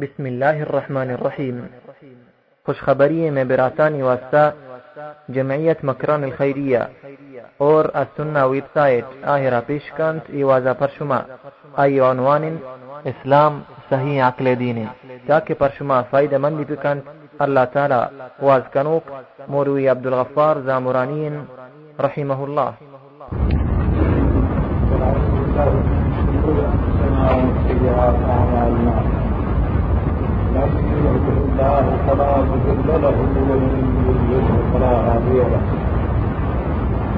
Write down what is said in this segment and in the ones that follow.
بسم اللہ الرحمن الرحیم۔ خوشخبری میں براسانی واسطہ، جمعیت مکران الخیریہ اور السنہ ویب سائٹ آہرہ پیشکانت ایوازہ پرشما آئی عنوان اسلام صحیح عقل دین۔ تاکہ پرشما من مندی پکانت اللہ تعالی واز کنوک موروی عبدالغفار زامرانین رحمہ اللہ Thank you. يهده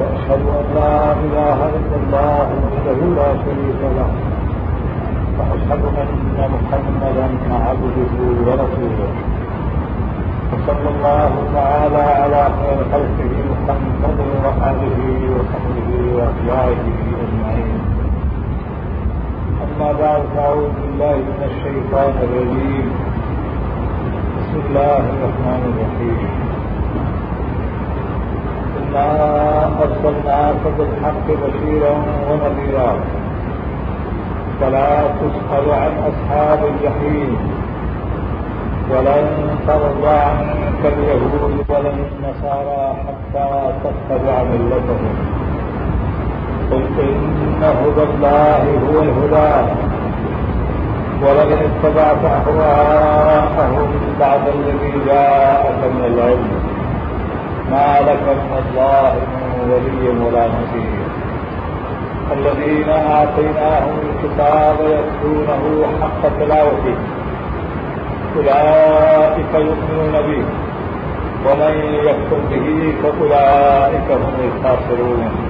واشهد ان لا اله الا الله وحده لا شريك له واشهد ان محمدا عبده ورسوله وصلى الله تعالى على خير خلقه محمد وآله وصحبه وأتباعه أجمعين أما بعد فأعوذ بالله من الشيطان الرجيم. بسم الله الرحمن الرحيم إنا أرسلناك بالحق بشيرا ونذيرا فلا تسأل عن أصحاب الجحيم ولن ترضى عنك اليهود ولا النصارى حتى تتبع ملتهم قل إن هدى الله هو الهدى ولئن اتبعت أهواءهم بعد الذي جاءك من العلم. ما لك من الله من ولي ولا نصير. الذين آتيناهم الكتاب يتلونه حق تلاوته. أولئك يؤمنون به. ومن يكفر به فأولئك هم الخاسرون.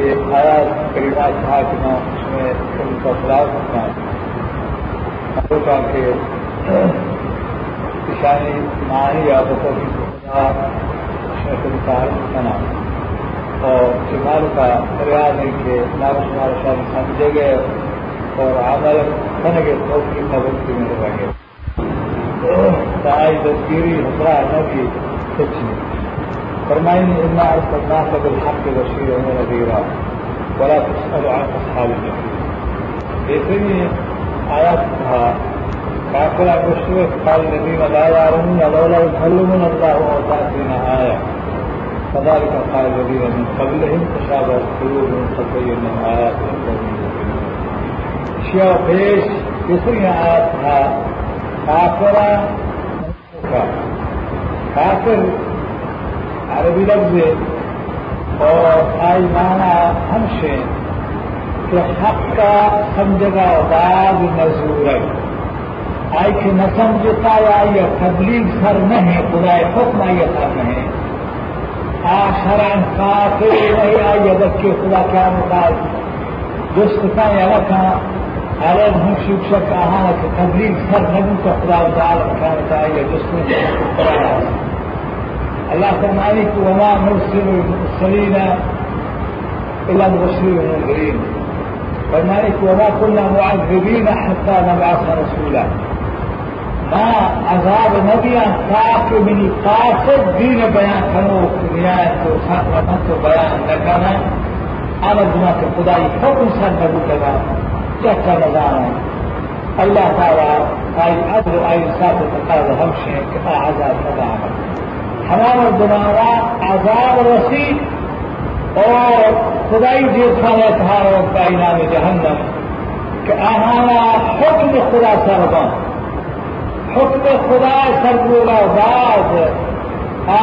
سے آیا کریما کھا پینا اس میں ان کا خلاف ہونا۔ ہوتا کہ کسانی ماہی عادتوں کی اس میں تم کا بنا اور شمال کا فریاد ہے کہ نام شمار شاہ سمجھے گئے اور آمر بن گئے سوچ کی مدد کی مل پائیں گے میرے لگے تائی تصویری حسرا نہ بھی سچ نہیں۔ فرمائیں اللہ صلاح صد الحق کے وسیع عمر وغیرہ بڑا اصحاب جیسے ہی آیا تھا کافلا کو سورج خال نبی ملا رہوں اللہ بھلومن اللہ اوتار سے نہ آیا سدال کا خال نبی رن قبل ہی خوشاب اور سرور ان سبھی آیا شیو پیش جیسے ہی آیا تھا کافرا کافر عربی لفظ ہے اور آئی مانا ہم سے کہ حق کا سمجھگا بعد نظور ہے۔ آئی کہ نہ سمجھتا یا یہ تبلیغ سر نہیں خدا حکم یہ سر نہیں آ شران کافر نہیں آئی اگر کہ خدا کیا مقال دوست کا یا رکھا الگ ہم شکشک کہا کہ تبلیغ سر نہیں تو خدا تعالی کیا بتائیے دوست اللهم عليك وما مرسل المرسلين إلا مبشرين ومنذرين فمالك وما كنا معذبين حتى نبعث رسولا. ما عذاب نبيا تاکہ من قاصد دين بيان كانوا دنیای کو بيان لكنا أنا بناك خداي دنیا کے خدای حکم سن الله تعالى هاي نظام أي انسان تعالیٰ همشي كفا عذاب نبا ہمارا دوبارہ آزاد رسی اور خدائی دیکھانا تھا اور کائنات جہنم کہ آنا حکم خدا سربا حکم خدا سرب باز آ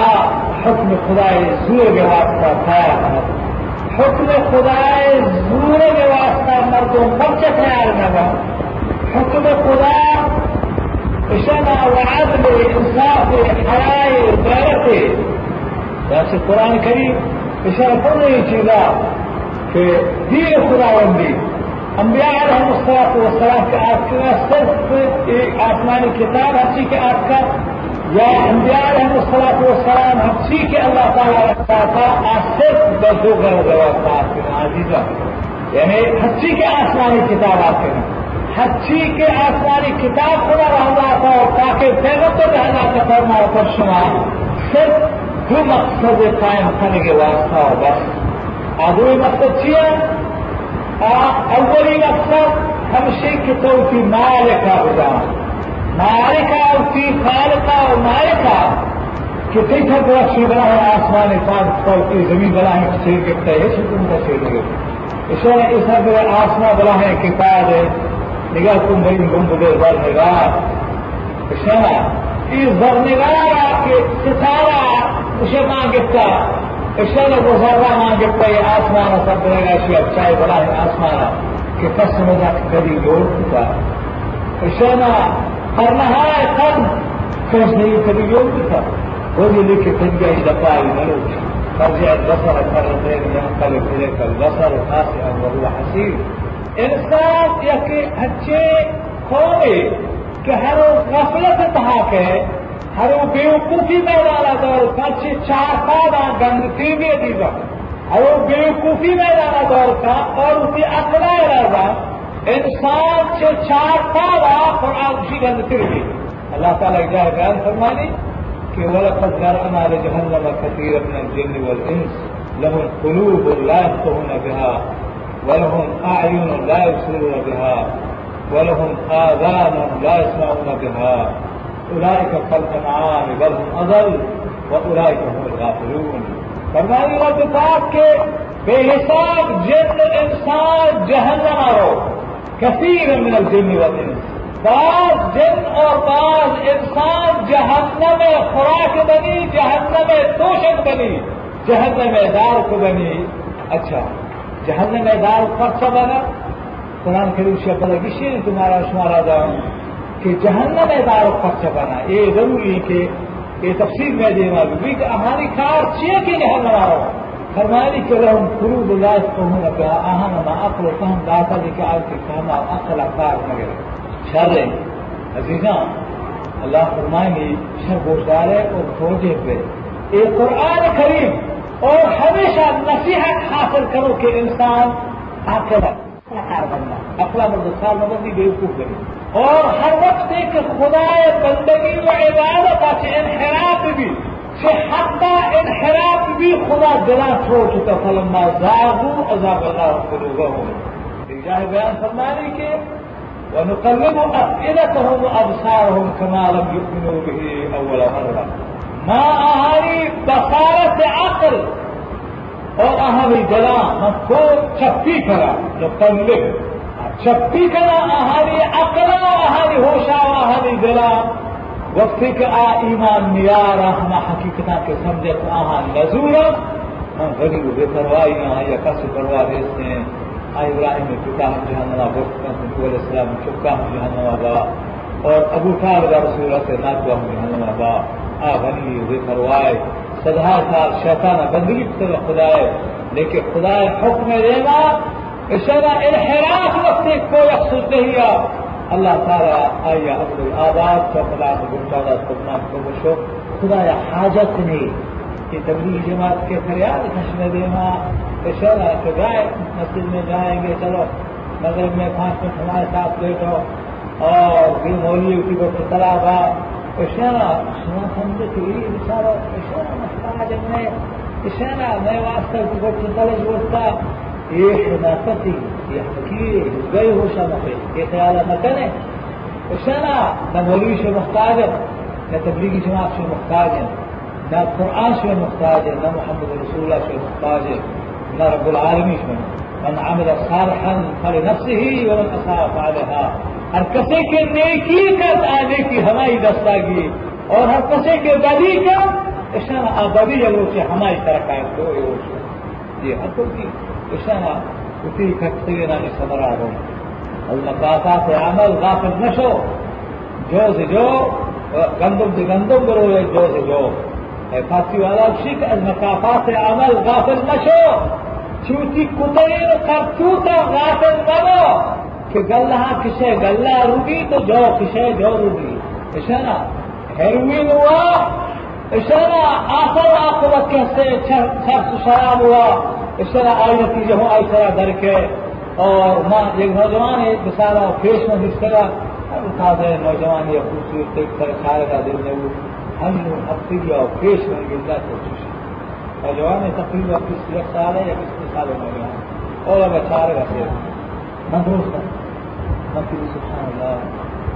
حکم خدا زور کے واسطہ تھا حکم خدا زور کے واسطہ مردوں مرچ چکر نہ حکم خدا وسمع وعدله وإنصافه حياي وطيرته بس القرآن الكريم يشرفون كذا في دين القرآن والدين. أنبياء عليهم الصلاة والسلام في آتنا صرف آتمان الكتاب هرشي کے آتنا یا انبیاء الصلاة والسلام ہمشی کے اللہ تعالیٰ رکھتا تھا صرف بزوگر جواب تھا آپ کے عزیزہ یعنی ہمشی کے حچی کے آسمانی کتاب خدا رہنا تھا اور تاکہ محنت رہنا کا فرما پر شما، صرف دو مقصد قائم کرنے کے واسطہ اور بس۔ آدمی مقصد چاہیے اور اولی مقصد ہمشی کی تو کی مالکہ ہوگا مالکہ اور کی خالقہ اور مالکہ کہ دیکھ رکشی بنا ہے آسمان پاک پر کی زمین بنا ہے سیر کے پہلے یہ سکون کا سیر گرتا ہے اس طرح اس طرح آسمان بنا ہے کہ پیر ہے۔ है निगाह तुम बड़ी गुम बुदे बर निगाह ईश्वर इस बर निगाह के सितारा उसे मां गिफ्ता ईश्वर को जर्रा मां गिफ्ता ये आसमान सब बनेगा इसी अच्छा बड़ा है आसमान के कसम कभी जोड़ चुका ईश्वर فالنهاية قد فاسنه يوم بك وذي لك تلقى إلى قال الملوك ترجع البصر مرتين ينقلب إليك البصر خاسئا وهو حسير انسان يكي هچے قومي کہ ہر غفلت تہا کے ہر بیوقوفی میں ڈالا دور پچھے چار پادا گنگ تیوے دیگا ہر بیوقوفی میں ڈالا دور کا اور اسی اقلا ارادہ انسان سے چار پاوا قرآن اسی گند پھر بھی اللہ تعالیٰ کی جائے بیان فرمانی کہ ولقد ذرأنا لجهنم كثيرا من الجن والإنس لهم قلوب لا يفقهون بها۔ ولهم أعين لا يبصرون بها، ولهم آذان لا يسمعون بها. أولئك كالأنعام بل هم أضل، وأولئك هم الغافلون. فرمانی رب پاک کے بے حساب جن انسان جہنم آرو. كثير من الجن والإنس بعض جن اور بعض انسان جہنم خوراک بنی، جہنم توشک بنی، جہنم دار کو بنی. اچھا. جہاز میدان پر سب آگر قرآن کریم سے پہلے کسی نے تمہارا شمارا جاؤں کہ جہنم میں دار پکش بنا۔ یہ ضروری کہ یہ تفصیل میں دے والی بھی کہ ہماری کار چیئے کے لیے بنا رہا۔ فرمانی کے لیے ہم گرو بلاس کو ہوں گا آہن ہم عقل کو ہم داتا لے کے آج کے کام آپ عقل اخبار مگر شر ہے اللہ فرمائیں گے شر ہے اور فوجے پہ۔ یہ قرآن کریم اور ہمیشہ نصیحت حاصل کرو کہ انسان عاقل اقلا مرد سال مبندی بیوقوف بنی۔ اور ہر وقت ایک خدا بندگی و عبادت انحراف بھی۔ کہ حتى انحراف بھی خدا دلا چھوڑ چکا۔ فلما زاغوا ازاغ الله قلوبهم جاه بیان فرمانے کے ونقلب افئدتهم وابصارهم كما لم يؤمنوا به اول مره۔ ہماری بسارت عقل اور اہری ہم کو چھپی کرا جو پندے چھپی کرا اہاری عقلا اہاری ہوشا اہاری گلا وقت کا آ ایمان نیارا ہم حقیقت کے سمجھے تو آہا نظور ہم غریب بے پرواہی یہاں یا کس پرواہ دیتے ہیں۔ آئی ابراہیم چکا ہم جہاں وقت علیہ السلام چکا ہم جہاں اور ابو طالب رسول سے ناکو ہم جہاں آوری ہوئے مروائے سدا سال شیطان بندگی سے خدا ہے لیکن خدا حکم دینا شرا انحراف وقت کو یقصود نہیں آ اللہ تعالیٰ آئیے اپنے آواز کا خدا کو گمشادہ سپنا کو بشو۔ خدا یا حاجت نہیں کہ تبلیغ جماعت کے فریاد خشم دینا شرا کہ گائے مسجد میں جائیں گے، چلو، مغرب میں پانچ منٹ ہمارے ساتھ بیٹھو۔ اور بھی مولی کی کو سلا بات اشارہ سنا سمجھے کہ یہ اشارہ اشارہ محتاج میں اشارہ میں واسطہ کی کو چلے جوڑتا یہ حداثتی یہ فقیر گئے ہو شامخ یہ خیال نہ کریں اشنا نہ مولوی سے محتاج ہے نہ تبلیغی جماعت سے محتاج ہے نہ قرآن سے محتاج ہے نہ محمد رسول اللہ سے محتاج ہے نہ رب العالمین سے من عمل صالحا فلنفسه ومن أساء فعلها. ہر کسے کے نیکی کا آنے کی ہماری دستاگی اور ہر کسے کے بدی کا ایسا آبادی جگہوں سے ہماری طرح کا یہ حق ہوگی ایسا اسی کھٹتے نانے سمر آ رہے اللہ سے عمل غافل نشو جو سے جو، گندم سے گندم کرو جو سے جو۔ فاسی والا شک المقافا سے عمل غافل نشو چوتی کتے کا چوتا غافل بنو کہ گلہ کسے گلہ روگی تو جو کسے جو روگی۔ اشنا هيروين هو اشترى آخر عاقبت کہتے شخص شراب ہوا۔ اشترى آئی نتیجہ ہو آئی طرح در کے۔ اور ماں، ایک نوجوان ہے، بسارا پیش میں اس طرح۔ تازہ نوجوان یہ خوبصورت ایک طرح سارے کا دل میں وہ۔ ہم اپنی اور پیش میں گزا سے خوشی نوجوان ہے تقریباً کس یک سال ہے یا کس سال نوجوان؟ اور اب سارے کا مدرسہ مکی سبحان اللہ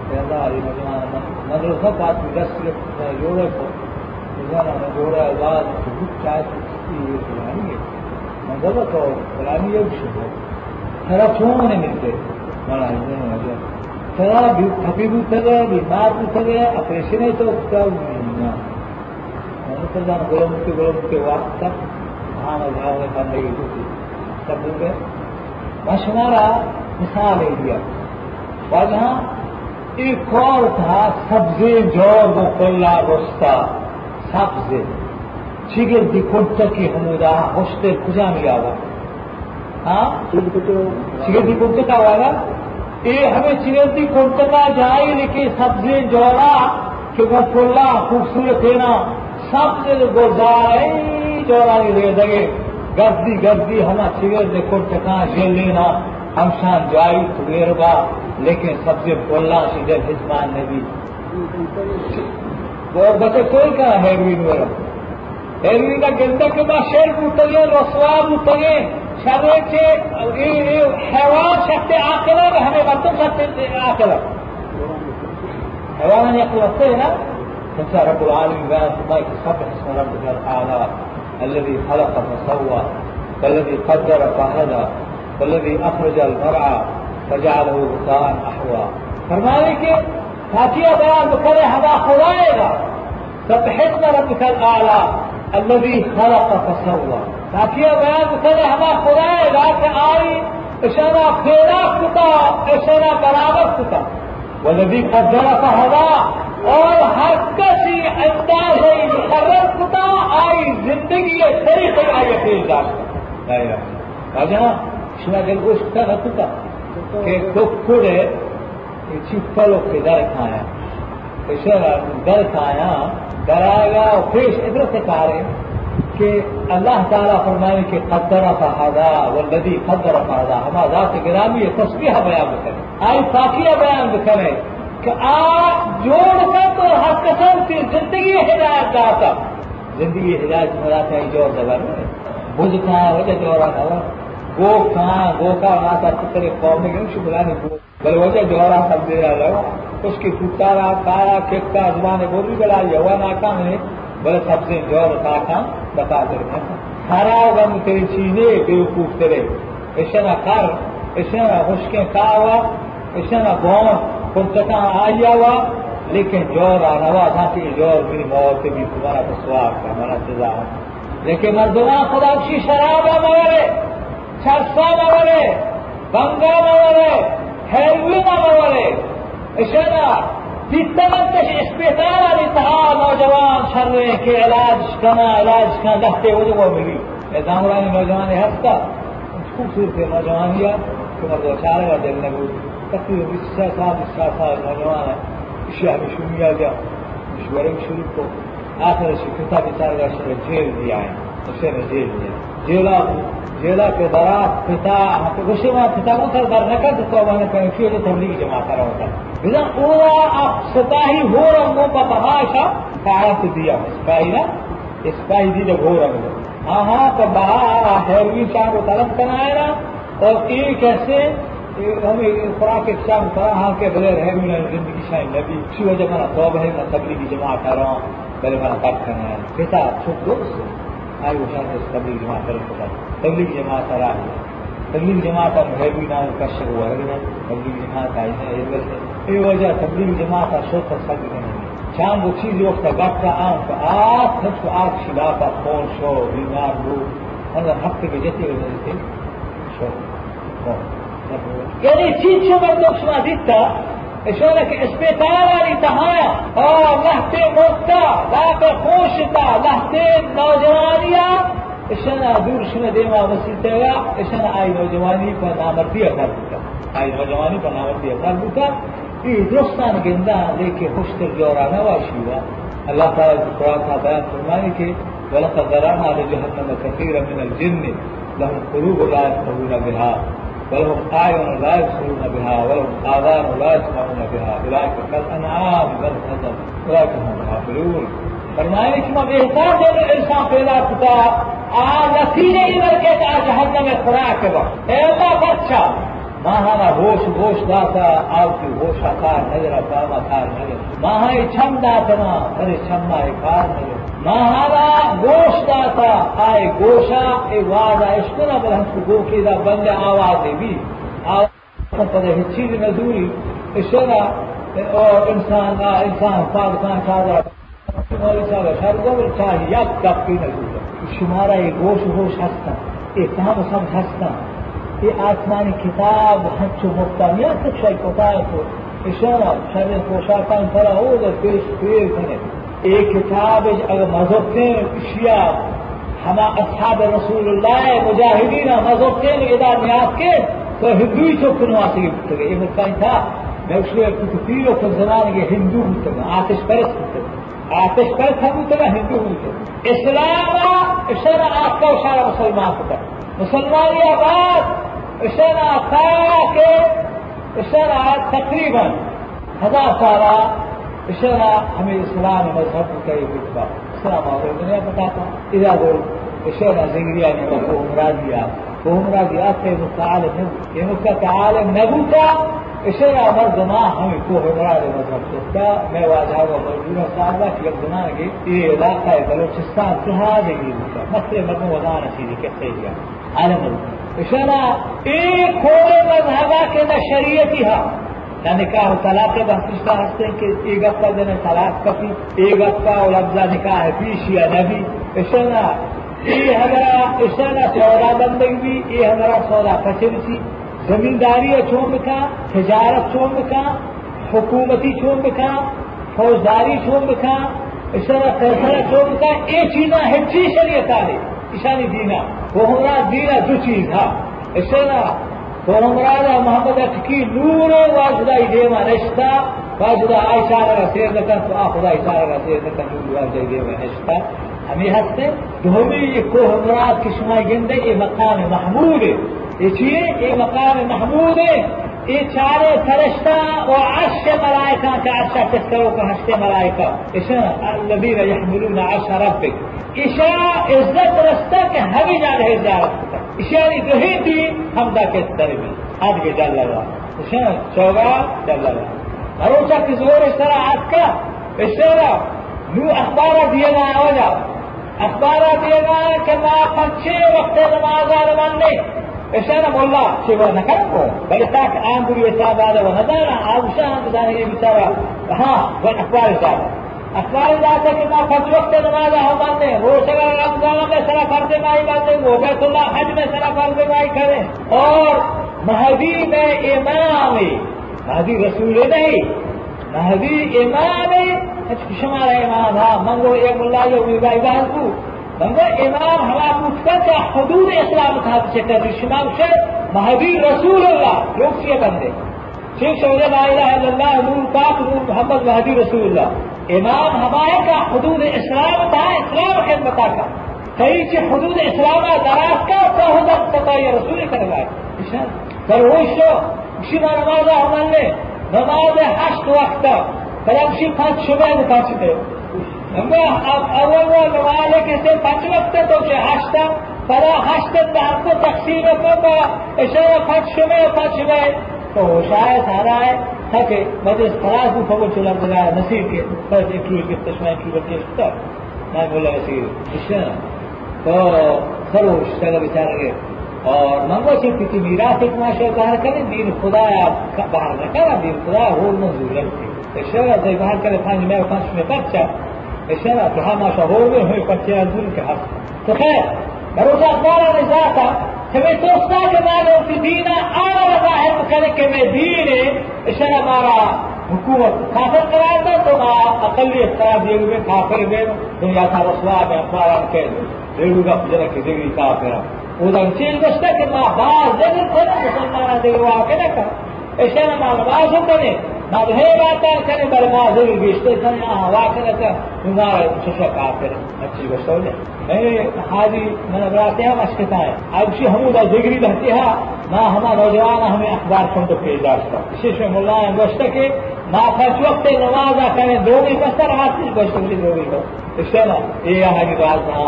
پیدا علی مجمان مدرسہ بات دس جوڑے کو جوڑے آزاد حقوق چاہے سکتی ہوئی سنائیں گے مذہبت اور کلامی ایک شکو تھرا فون ملتے مہاراج نے وجہ تھرا تھپی بھی تھے گئے بیمار بھی تھے گئے آپریشن ہے تو کیا مہینہ مسلمان گولم کے گولم کے وقت تک ہاں مذہب بندگی ہوتی سب ہو گئے۔ بشمارا مثال نہیں دیا۔ وہاں ایک اور تھا سبزے جوگ و پلا گستہ سبزے۔ ছিগের বিপর্যকে হনুরা হস্তে খুজামি আওয়া ہاں؟ ছিগের বিপর্যটা والا یہ ہمیں چیز کی کوٹکا جائے لیکن سبزے جوڑا کہ وہ پھولا خوبصورت ہے نا۔ سب سے گزارے جوڑا نہیں دے دیں گردی گردی ہم سیر دیکھو چکا جیل لینا، ہم شان جائی تویر با، لیکن سب سے بولنا سیدھے حسمان نے بھی وہ بچے کوئی کا ہیروین میرا ہیروین کا گندہ کے بعد شیر متلے رسوا متلے شرے کے حیوان سکتے آکلر ہمیں بچوں سکتے آکلر حیوان یہ کرتے ہیں نا؟ سب سے رب العالمین سب حسم رب العالمین الذي خلق فسوى والذي قدر فهدى والذي أخرج المرعى فجعله غثاء أحوى. فرمانے فاتحة بيان بكره هذا خدائنا سبحتنا ربك الأعلى الذي خلق فسوى. فاتحة بيان بكره هذا خدائنا كآي اشانا خيرات كتا اشانا برابر كتا. والذي قدر فهدى اور ہر کسی انداز مقرر کتا، آئی زندگی طریقے آئی پیش داشتا راجا شما دل گوشت کتا کہ ککڑے چپلوں کے در کھایا۔ در کھایا ڈرایا اور پیش ادھر سے کہا رہے کہ اللہ تعالیٰ فرمانے کے قدر فہدا والذی قدر فہدا ہمارا ذات گرامی تصویح بیان کرے آئی فاقیہ بیان کرے کہ آپ جوڑ کر تو ہر قسم کی زندگی ہدایت داتا زندگی ہدایت مراتا ہے جوڑ دبر بج کہاں وجہ جوڑا تھا گو کہاں گو کا ماتا پتر قوم میں شکرانے گو بل وجہ جوڑا سب دے رہا لگا اس کی پتارا کایا کھیتا، زبان وہ بھی بلا یہ ہوا ناکام ہے۔ بل سب سے جوڑ کا کام بتا دے رہے سارا غم تیری چیزیں، بیوقوف تیرے۔ ایسا نہ کر ایسا نہ خشکیں کا ہوا ایسا نہ گون کلکتہ آیا ہوا لیکن جور روا تھا کہ جور میری موت بھی تمہارا پسوار کا ہمارا سزا لیکن مردما خدا کی شراب ہمارے چرسا ہمارے بنگا ہمارے ہیروین ہمارے اشارہ تمت اسپتال علی تھا نوجوان شروع کے علاج کرنا علاج کا رکھتے ہو وہ ملی۔ نظام نوجوان ہفتہ، خوبصورت نوجوان لیا کہ مردو چارے کا دل نے تقریبا بیس سال بیس سال نوجوان ہے شهر شمیہ گیا مشورے شروع کو آخر بیچارہ کا شروع جیل دیا ہے اسے نے جیل دیا جیلا جیلا کے برات پتا گوشے وہاں پتا کو سر در نکر تو وہاں کہ کیوں تو تبلیغ جماعت کرا ہوتا بنا اولا اب ستاہی ہو رنگوں کا بہاشا کارت دیا جب ہو رنگ ہاں ہاں تو بہا ہیروین شاہ کو ہمیں خوراک کے شام کرا ہاں کے بغیر ہیروین زندگی شاہ نبی اسی وجہ میں توبہ ہے میں تبلیغی جماعت کر رہا ہوں پہلے میں کٹ کرنا ہے پتا چھپ دو اس سے آئی وہ شاید تبلیغ جماعت کریں تو تبلیغ جماعت آ ہے تبلیغ جماعت ہے بھی نہ کش ہوا ہے تبلیغ جماعت آئی ہے یہ وجہ یہ وجہ تبلیغ جماعت شو تک سب نہیں شام وہ چیز وقت گپ کا آم کا آپ سب کو آپ شلافا فون شو بیمار لو اندر ہفتے کے یعنی چیز شو بردوش شما دیتا شلونك اسبيطار انتهايا آه لهتي موتا لاك خوشتا لهتي نوجوانيا اشنا دور شنا دیما وسیلتیا. اشنا آئی نوجوانی پر نامردی اثر بوتا آئی نوجوانی پر نامردی اثر بوتا این درستان گندان لیکن خوشتر جورانه واشیوا الله تعالی قرآن تا بیان فرمائے کہ ولقد ذرعنا لجهنم كثيرا من الجن لهم قلوب لا يفقهون بها ولهم أعين لا يبصرون بها ولهم آذان لا يسمعون بها. أولئك كالأنعام بل أضل أولئك هم الغافلون. فرمائے کہ میں بہتر دے انسان پیدا کتا آ نتیجے ادھر کے آ جہنم میں خوراک وقت اے اللہ بچہ ماہانا ہوش ہوش داتا آو کی ہوش کار نظر پاما کار نظر. ماہائی چھم داتنا ارے چھم نظر. ماہانا گوش داتا آئے گوشا اے وادا اشکنا بلہم کو گوکی دا بند آواز بھی۔ آواز پر ہیچ چیز نزوری اشنا اور انسان انسان پاکستان کھادا شاید یک دقیقی نزوده شماره گوش و گوش هستن افهام و سمت هستن این آسمان کتاب هنچو مفتانیت شای کتاب تو۔ اشاره شر خوشاکان ترا أو در پیش پیر کنه ای کتاب اگر مذہبتیں اشیاء ہما اصحاب رسول اللہ مجاہدین مذہبتیں ادا نیاز کے تو ہندوی تو کنواسی بتگے یہ ملکان تھا میں اس لیے کتیر و زمان کے ہندو بتگا آتش پرست بتگا آتش پر سبوتنا ہندو ہوتے اسلام اشارہ آپ کا اشارہ مسلمان ہوتا مسلمان یہ بات اشارہ سارا کے اشارہ تقریباً ہزار سارا اشارہ ہمیں اسلام مذہب کا یہ رتبہ اسلام اور دنیا بتاتا إذا بول اشارہ زنگریا نے وہ مرادیا وہ مرادیا سے مستعالم نبو یہ مستعالم نبو کا اشارہ مردما ہمیں کو مراد مذہب سکتا میں واجہ و مجبور صاحبہ کہ اب بنا گے یہ علاقہ ہے بلوچستان کہا دے گی مسئلے مردم وزان چیزی کہتے ہیں عالم اشارہ ایک کھوڑے مذہبہ کے نہ شریعتی ہاں نہ نکاح طلاق بحثہ ہستے ہیں کہ ایک ہفتہ دینے طلاق کفی ایک ہفتہ اور لفظہ نکاح پیش یا نبی اشارہ یہ ہمارا اشارہ سودا بندگی بھی یہ ہمارا سودا کچر سی زمینداری چون بکا تجارت چون بکا حکومتی چون بکا فوجداری چون بکا اس طرح فیصلہ چون بکا یہ چیزاں ہچی شریعت آلے اشانی دینا وہ ہمارا پیغمبران محمد اچکی نور واسدہ دیوا نشتا واسدہ اشارہ رسیر نکن، تو آخدا اشارہ رسیر نکن نور واسدہ دیوا نشتا ہمیں ہستے تو ہمیں یہ کوہمرات کی شمائی گندے، یہ مقام محمود ہے۔ یہ چیئے؟ یہ مقام محمود ہے۔ یہ چارے فرشتہ اور عرش ملائکہ کا عرشہ تسکرو کا حشت ملائکہ۔ اشاء الذین یحملون عرش ربک۔ اشاء عزت رستہ کہ ہمیں جا رہے۔ جا رہی تھی حمدہ کے سر میں آج کے جل لگا اشا چوگا جل لگا بھروسہ کی زور اس طرح آج کا اس طرح نو أخبار دیے گا آوجا أخبار دیے گا کہ میں پنچے وقت نماز ماننے اشارة والله شيء نكرمه بل تاك آن بلي يساب هذا ونظر. أو شان بدانه يبترى ها والأخبار ذات أخبار ذات کہ ما فج وقت نماز ہم مانتے روز اگر رمضان میں سرا فرض مائی باندھے وہ بیت اللہ حج میں سرا فرض مائی کریں اور مہدی میں امام، مہدی رسول نہیں، مہدی امام اچھا، شمار امام ہاں منگو ایک اللہ جو میرا عباد کو بنگو امام ہما پوچھتا کہ حدود اسلام تھا سے کر شمام سے مہدی رسول اللہ، لوگ سے بندے۔ شیخ شعر لا الہ الا اللہ نور پاک نور محمد مہدی رسول اللہ۔ امام ہمارے کا حدود اسلام تھا اسلام خدمت کا کئی سے حدود اسلام دراز کا تو حدود پتا یہ رسول کروا پر وہ شو شیما نماز ہمارے نے نماز ہشت وقت فلم شی پانچ شبہ متاثر اول والے کے سے پانچ وقت تو کہ ہاشتا پرا ہاشتے آپ کو تقسیم کو ایسے پانچ میں پانچ میں تو شاید سارا ہے۔ Dakle, کو je stražno pomoću نصیب da na ایک to je eklužke, to što je eklužke, to je najbolje si تو To خب، خب، خروش سلام ترغیب اور من باشه که میراث یک ماشه بهر کرے دین خدا یا نہ کرے دین خدا ہو منظور رسی اشاره از بهر کنه پنج میں و پنج مه بچه اشاره تو هم ماشه هول به هی پتی تو خیر. بروز اخبار نزاتا أنا ظاهر كذا كما دين اشارة مارا حکومت کافر قرار دا تو اقلیت قرار دیے ہوئے کافر میں دنیا کا رسوا میں أخبار کے ریڈو کا جنا کی دیگری کافر وہ دا چیز بستا کہ ما باز دے کر مسلمان دے وا کے نہ کر ایسا نہ ما باز ہوتے نه ساري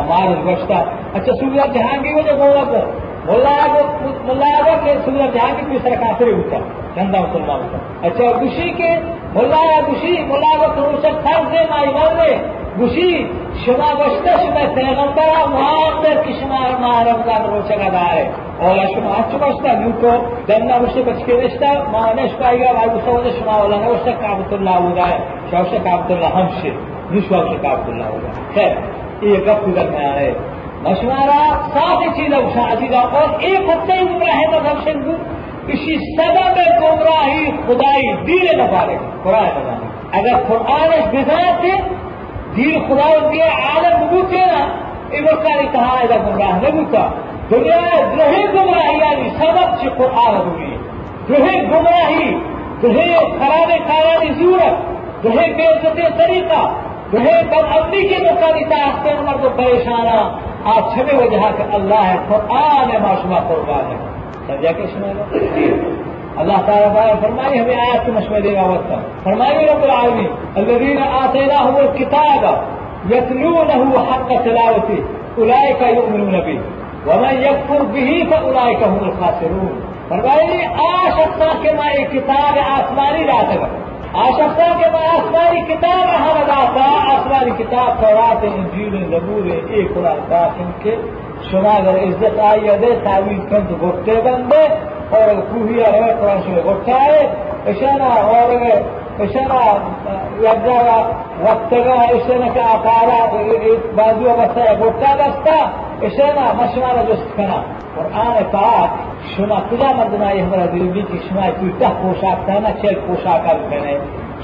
مارز نه اچھا نوجوان کي نوازا ڪرو نه ملاگو کے سننا جہاں کی دوسرا کافر ہوتا، گندا مسلمان ہوتا۔ اچھا گشی کے ملا یا گشی ملا وقت فرض دے مائی ایمان نے گشی شما بشتہ شما پیغمبر محمد کی شما محرم کا روچہ کا دار ہے اور شما اچھا بشتہ نیو کو گندا مشتے بچ کے رشتہ مہانش پائے گا بھائی مسود شما والا نے اس کابت اللہ ہو ہوگا ہے۔ شوش کابت اللہ ہم سے نشوش کابت اللہ ہو ہوگا خیر، یہ گپ گزر میں آئے مشورہ صادقی نوشادی کا اور ایک ہفتے ہی عمر ہے مذہب سے کسی سدا میں گمراہی، خدائی دیر نفارے قرآن نفارے اگر قرآن اس بزار سے دیر خدا کے عالم بوتے نا ایک ساری کہا ہے گمراہ نے بوتا دنیا رہے گمراہی یعنی سبب سے قرآن ہوگی دوہے گمراہی دوہے خرابے خارانی ضرورت دوہے بے عزت طریقہ دوہے بد امنی کے مطابق آستے عمر کو پریشانہ آج چھویں وجہ کہ اللہ ہے، قرآن ہے معاشمہ قربان ہے۔ سمجھا کے سنا اللہ تعالیٰ فرمائی ہمیں آیات کے مشورے دے گا وقت فرمائی رب العالمین، الذین نہ ہو کتاب یتلو نہ ہو حق کا تلاوتی الائے کا یو امر نبی تلاوته اولئک یؤمنون بھی ومن الائے کا ہوں خاص الخاسرون۔ فرمائی آ سکتا کہ میں ایک کتاب آسمانی رات ہے۔ آشفا کے بعد آسمانی کتاب احمد آتا آسمانی کتاب فوات انجیل ضرور ایک قرآن داخل کے شما اگر عزت آئی ادے تعویل کند گھٹے بندے، اور کوہیا ہے، قرآن شما گھٹا ہے، اشانہ اور اشاره یاددار وقتگاه اشنه که أقارا بازی و بسته گفته دسته اشنه ما شما را جست کنم قرآن پاک شما کجا مردم یه برا دیدی که شما تویته پوشاک تنه چه پوشاک کنه.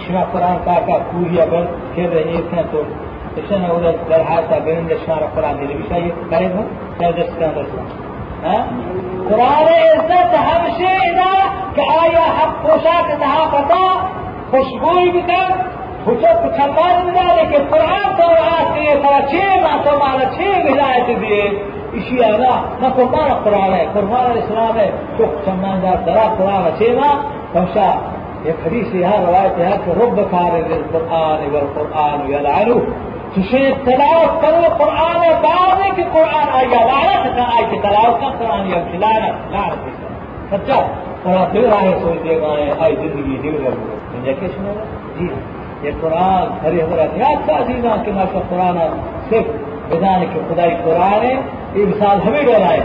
شما قرآن پاک کوهی بل که دهیر کنه تو. اشنه أو در حالتا برنده شما را قرآن دیدی بیشه یه برید هم یا جست کنه دسته قرآن عزت همشه اینا که آیا حق پوشاک تها پتا خوشبوئی بھی کر خوشو پچھمان ڈالے لیکن قرآن تو آج دیے سارا چھ باتوں مارا چھ ہدایت دیے۔ اسی آگا نہ کو مارا قرآن ہے، قرآن اسلام ہے تو پچھمان دار درا قرآن چھ نا پہنچا، یہ حدیث یہاں روایت ہے کہ رب کار قرآن اگر قرآن یا لالو تجھے تلاوت کرو، قرآن بعد کی قرآن آئی آیا لالت کا آئی کہ تلاوت کا قرآن یا لالت لالت سچا، اور پھر آئے سوچ دے گا آئی زندگی دل لگو سنے گا جی ہاں۔ یہ قرآن ہری ہمارا یاد تھا جینا کہ ماشاء قرآن صرف بجانے کے خدائی قرآن ہے۔ یہ مثال ہمیں ڈرائے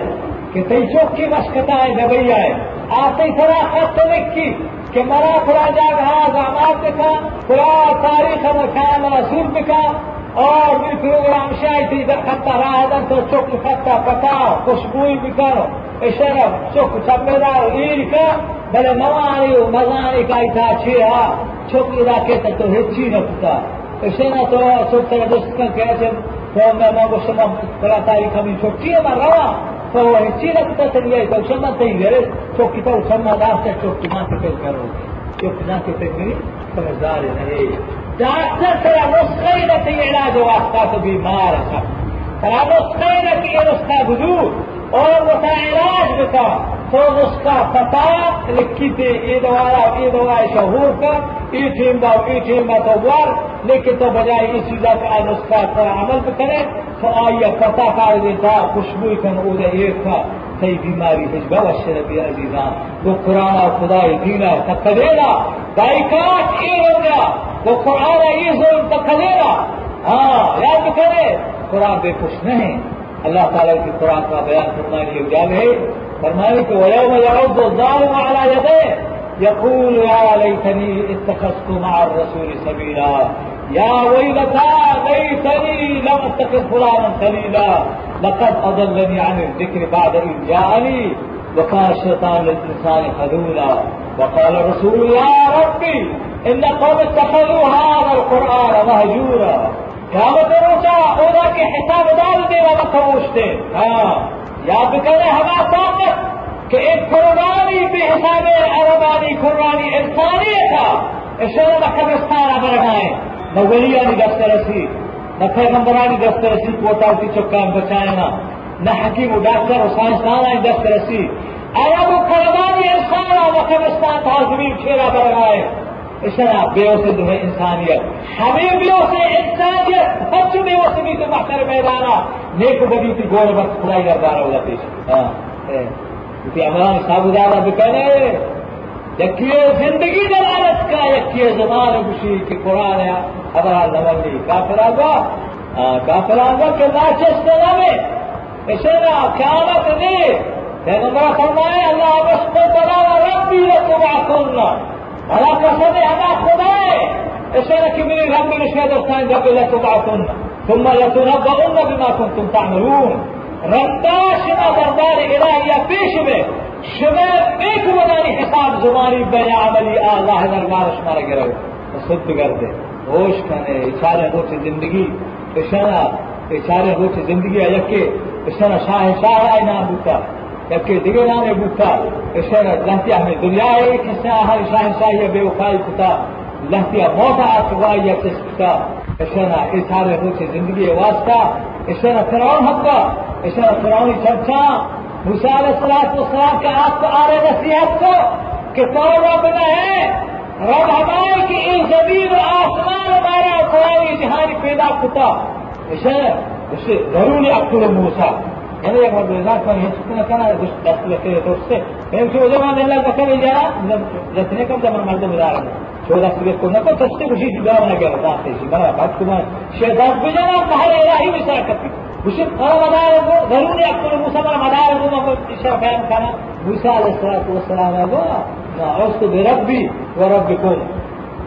کہ تئی چوک کی مشکتا ہے جبئی آئے آتے صداقت تو کی کہ مرا پورا جاگ ہاں زامات دکھا قرآن تاریخ مکان رسول دکھا اور بھی پروگرام شاید ادھر کھتا رہا ادھر تو چوک کھتا پکاؤ خوشبوئی بھی کرو۔ اشرف چوک چپیدار ایر کا بلے موانی و مزانی کا ایتا چھیا چوک علاقے تک تو ہچی نکتا اشنا تو چوک تک دوست کا کہتے فما ما بشما فلا تاريخ من شوكية ما روا فهو هتشينا كتا تنيا توشما تيجرس شوكي تو شما داسة شوكي ما تفل کرو شوكي ما تفل کری سمجھدار نہیں ڈاکٹر ترا نسخے نتی علاج واسطہ تو بیمار ہے ترا نسخے نتی نسخہ وجود اور وسا علاج بتا تو نسخہ پتا لکھی تھی، یہ دوارا یہ دوا شہور کا، یہ ٹیم دا یہ ٹیم دا تو وار، لیکن تو بجائے اس چیز کا نسخہ پر عمل کرے، تو آئیے پتا کار دیتا خوشبو کن او ایک تھا، صحیح بیماری ہے بوشر بھی عزیزان وہ قرآن اور خدا دینا تقدیرا دائکات یہ ہو گیا، وہ قرآن یہ زور تقدیرا ہاں یاد کرے، قرآن بے خوش نہیں۔ اللہ تعالیٰ کی قرآن کا بیان فرمانے اجال ہے فرمانے کہ ويوم يعض الظالم على يديه يقول يا ليتني اتخذت مع الرسول سبيلا يا ويلتى ليتني لم اتخذ فلانا خليلا لقد أضلني عن الذكر بعد إذ جاءني وكان الشيطان للإنسان خذولا وقال الرسول يا ربي إن قوم اتخذوا هذا القرآن مهجورا. اونچا عہدہ کے حساب ڈالنے والا خاموش تھے ہاں یاد کریں ہمارا سامنے کہ ایک قربانی بے حساب اربانی قربانی انسانی تھا۔ اسے قبرستان برٹائے مغلیہ نے دسترسی نہ پیغمبرانی دسترسی کوٹا کی چکان بچائے نہ نہ حکیم و ڈاکٹر و سائنسدان دسترسی عرب و قربانی انسان و قبرستان تھا زمین کھیرا برگائے شراب بے سے جو ہے انسانیت. ہمیں بے سے انسانیت بچ بے سے بھی تو مختر میدانا نیک بدی تھی گول بس خدائی گردار ہو جاتی کیونکہ ہاں، امران صاحب زیادہ بھی کہنے یقیے زندگی دلالت کا یقیے زمان خوشی کی قرآن ہے. ہمارا نولی کافر آگا ہاں، کافر آگا کہ ناچس سنا میں اسے نا قیامت نہیں پیغمبر فرمائے اللہ بس کو بنا رب بھی رکھو ولا قسم أنا خداي إشارة من الهم من الشهادة الثانية قبل لتبعثن ثم لتنبؤن بما كنتم تعملون ربا شما دربار إلهي پیش به شما ایک ودانی حساب زمانی بین عملی اللہ دربار شما را گرو صد کرده ہوش کنے اچارے ہوچ زندگی اشارہ اچارے ہوچ زندگی یکے اشارہ شاہ شاہ آئی نام بوتا جبکہ دیگر نام بتا اشر لہتیا ہمیں دنیا ایک حصہ ہر شاہ شاہ یا بے وفائی کتا لہتیا موت آتوا یا کس کتا اشرا اثار ہو زندگی واسطہ اشرا فرعون حقا اشرا فرعونی چرچا موسیٰ علیہ السلام وسلام کے آپ کو آ رہے نصیحت کو کہ تو رب نہ ہے رب ہمارے کہ اس زمین اور آسمان ہمارا خدائی جہانی پیدا کتا اشر ضروری اکتر موسا يعني يقول بذلك من يسكن كان دخل كده توسه هم شو زمان الله ذكر إجارة جتنے کم زمان مردم دارن شو دست بیت کنه کو تسته کشی جدا و نگه داخل شی برای بعد کما شهدات بجنا بحر الهی مساکت وشد قال مدار ضروري أكون موسى من مدار ما إشارة بيان كان. موسى عليه الصلاة والسلام أبو ما عصت بربي وربكم.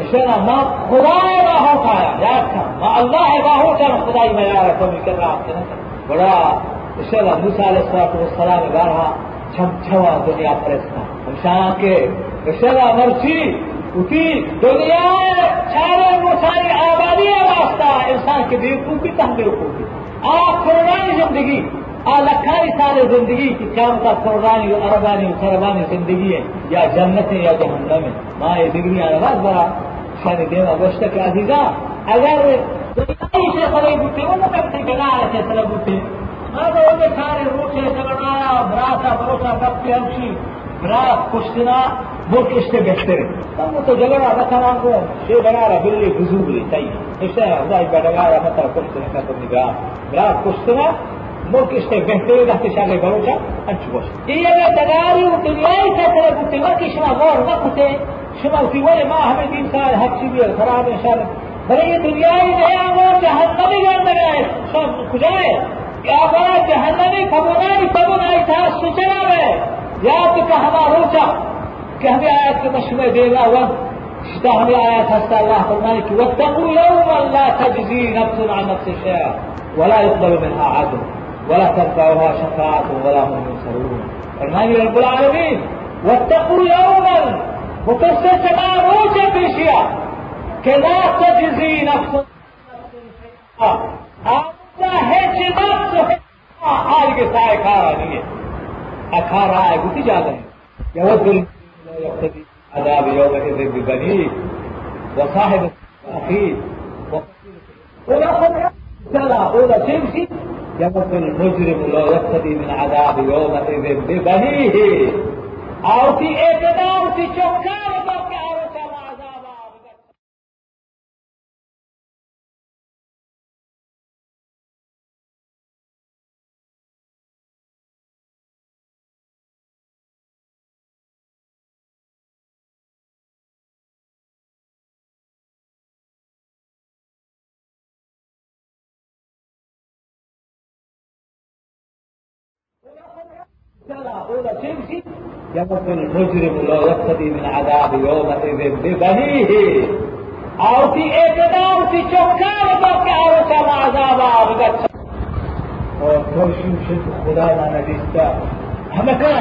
إشارة ما خداي ما هو كايا يا ما الله ما هو كان خداي ما يعرف من كذا بڑا اشارہ موسیٰ علیہ السلام والسلام بارها چھم چھوا دنیا پرستا ہمشان کے اشارہ مرچی اتی دنیا چارے وہ ساری آبادی واسطہ انسان کے بیوقوفی تم بیوقوفی آپ قربانی زندگی آ لکھاری سارے زندگی کی کام کا قربانی عربانی سربانی زندگی ہے، یا جنت ہے یا جہنم ہے ماں یہ ڈگری آواز بڑا۔ شان دینا گوشت کے عزیزہ، اگر دنیا سے خبر بوتے وہ نہ کرتے گنا ہے سلب بوتے هذا هو كان روحي سبعنا براسا بروسا بطي همشي براس كشتنا ملك اشته بهتر تم جگڑا مثلا کو شی بنارا بلی گزوبلی تای اشته خدای بدگارا مثلا كشتنا تو نگاه. براس كشتنا ملك اشته بهتر ده شاگه بروچا انچ باش یہ بدگاری و دنیای فتره بوتے وقتی شما غور وقتے شما في ولا ما هم دين سال حق شبيه خراب ان شاء الله بل یہ دنیای نیا وہ جہنمی گرد ہے سب کجائے کعبہ کبونائی تھا سچنا میں یاد کا ہمارا روچا کہ ہمیں آیت کے مشورے دے گا وقت. شتا ہمیں آیات ہستا اللہ فرمانے کی واتقوا يوما لا تجزي نفس عن نفس شيئا ولا يقبل منها عدل ولا تنفعها شفاعة ولا هم ينصرون فرمانے رب العالمین واتقوا يوما متصل سما روچا پیشیا. کہ لا تجزي نفس عن نفس شيئا هیچ نفس حال کے سائے کھا رہا نہیں ہے کھا رہا ہے گتی جا رہے يود يقتدي عذاب يومئذ ببنيه وصاحب أخيه ولا لا أولى تمشي يموت المجرم لا يقتدي من عذاب يومئذ ببنيه أو في إقدام في شكار أولى تمشي يموت المجرم لا يقتدي من عذاب يومئذ ببنيه أو في إقدام في شكار بقى أو كما عذاب أبغت اور کوشش شد خدا نہ نبیستا ہمیں کہا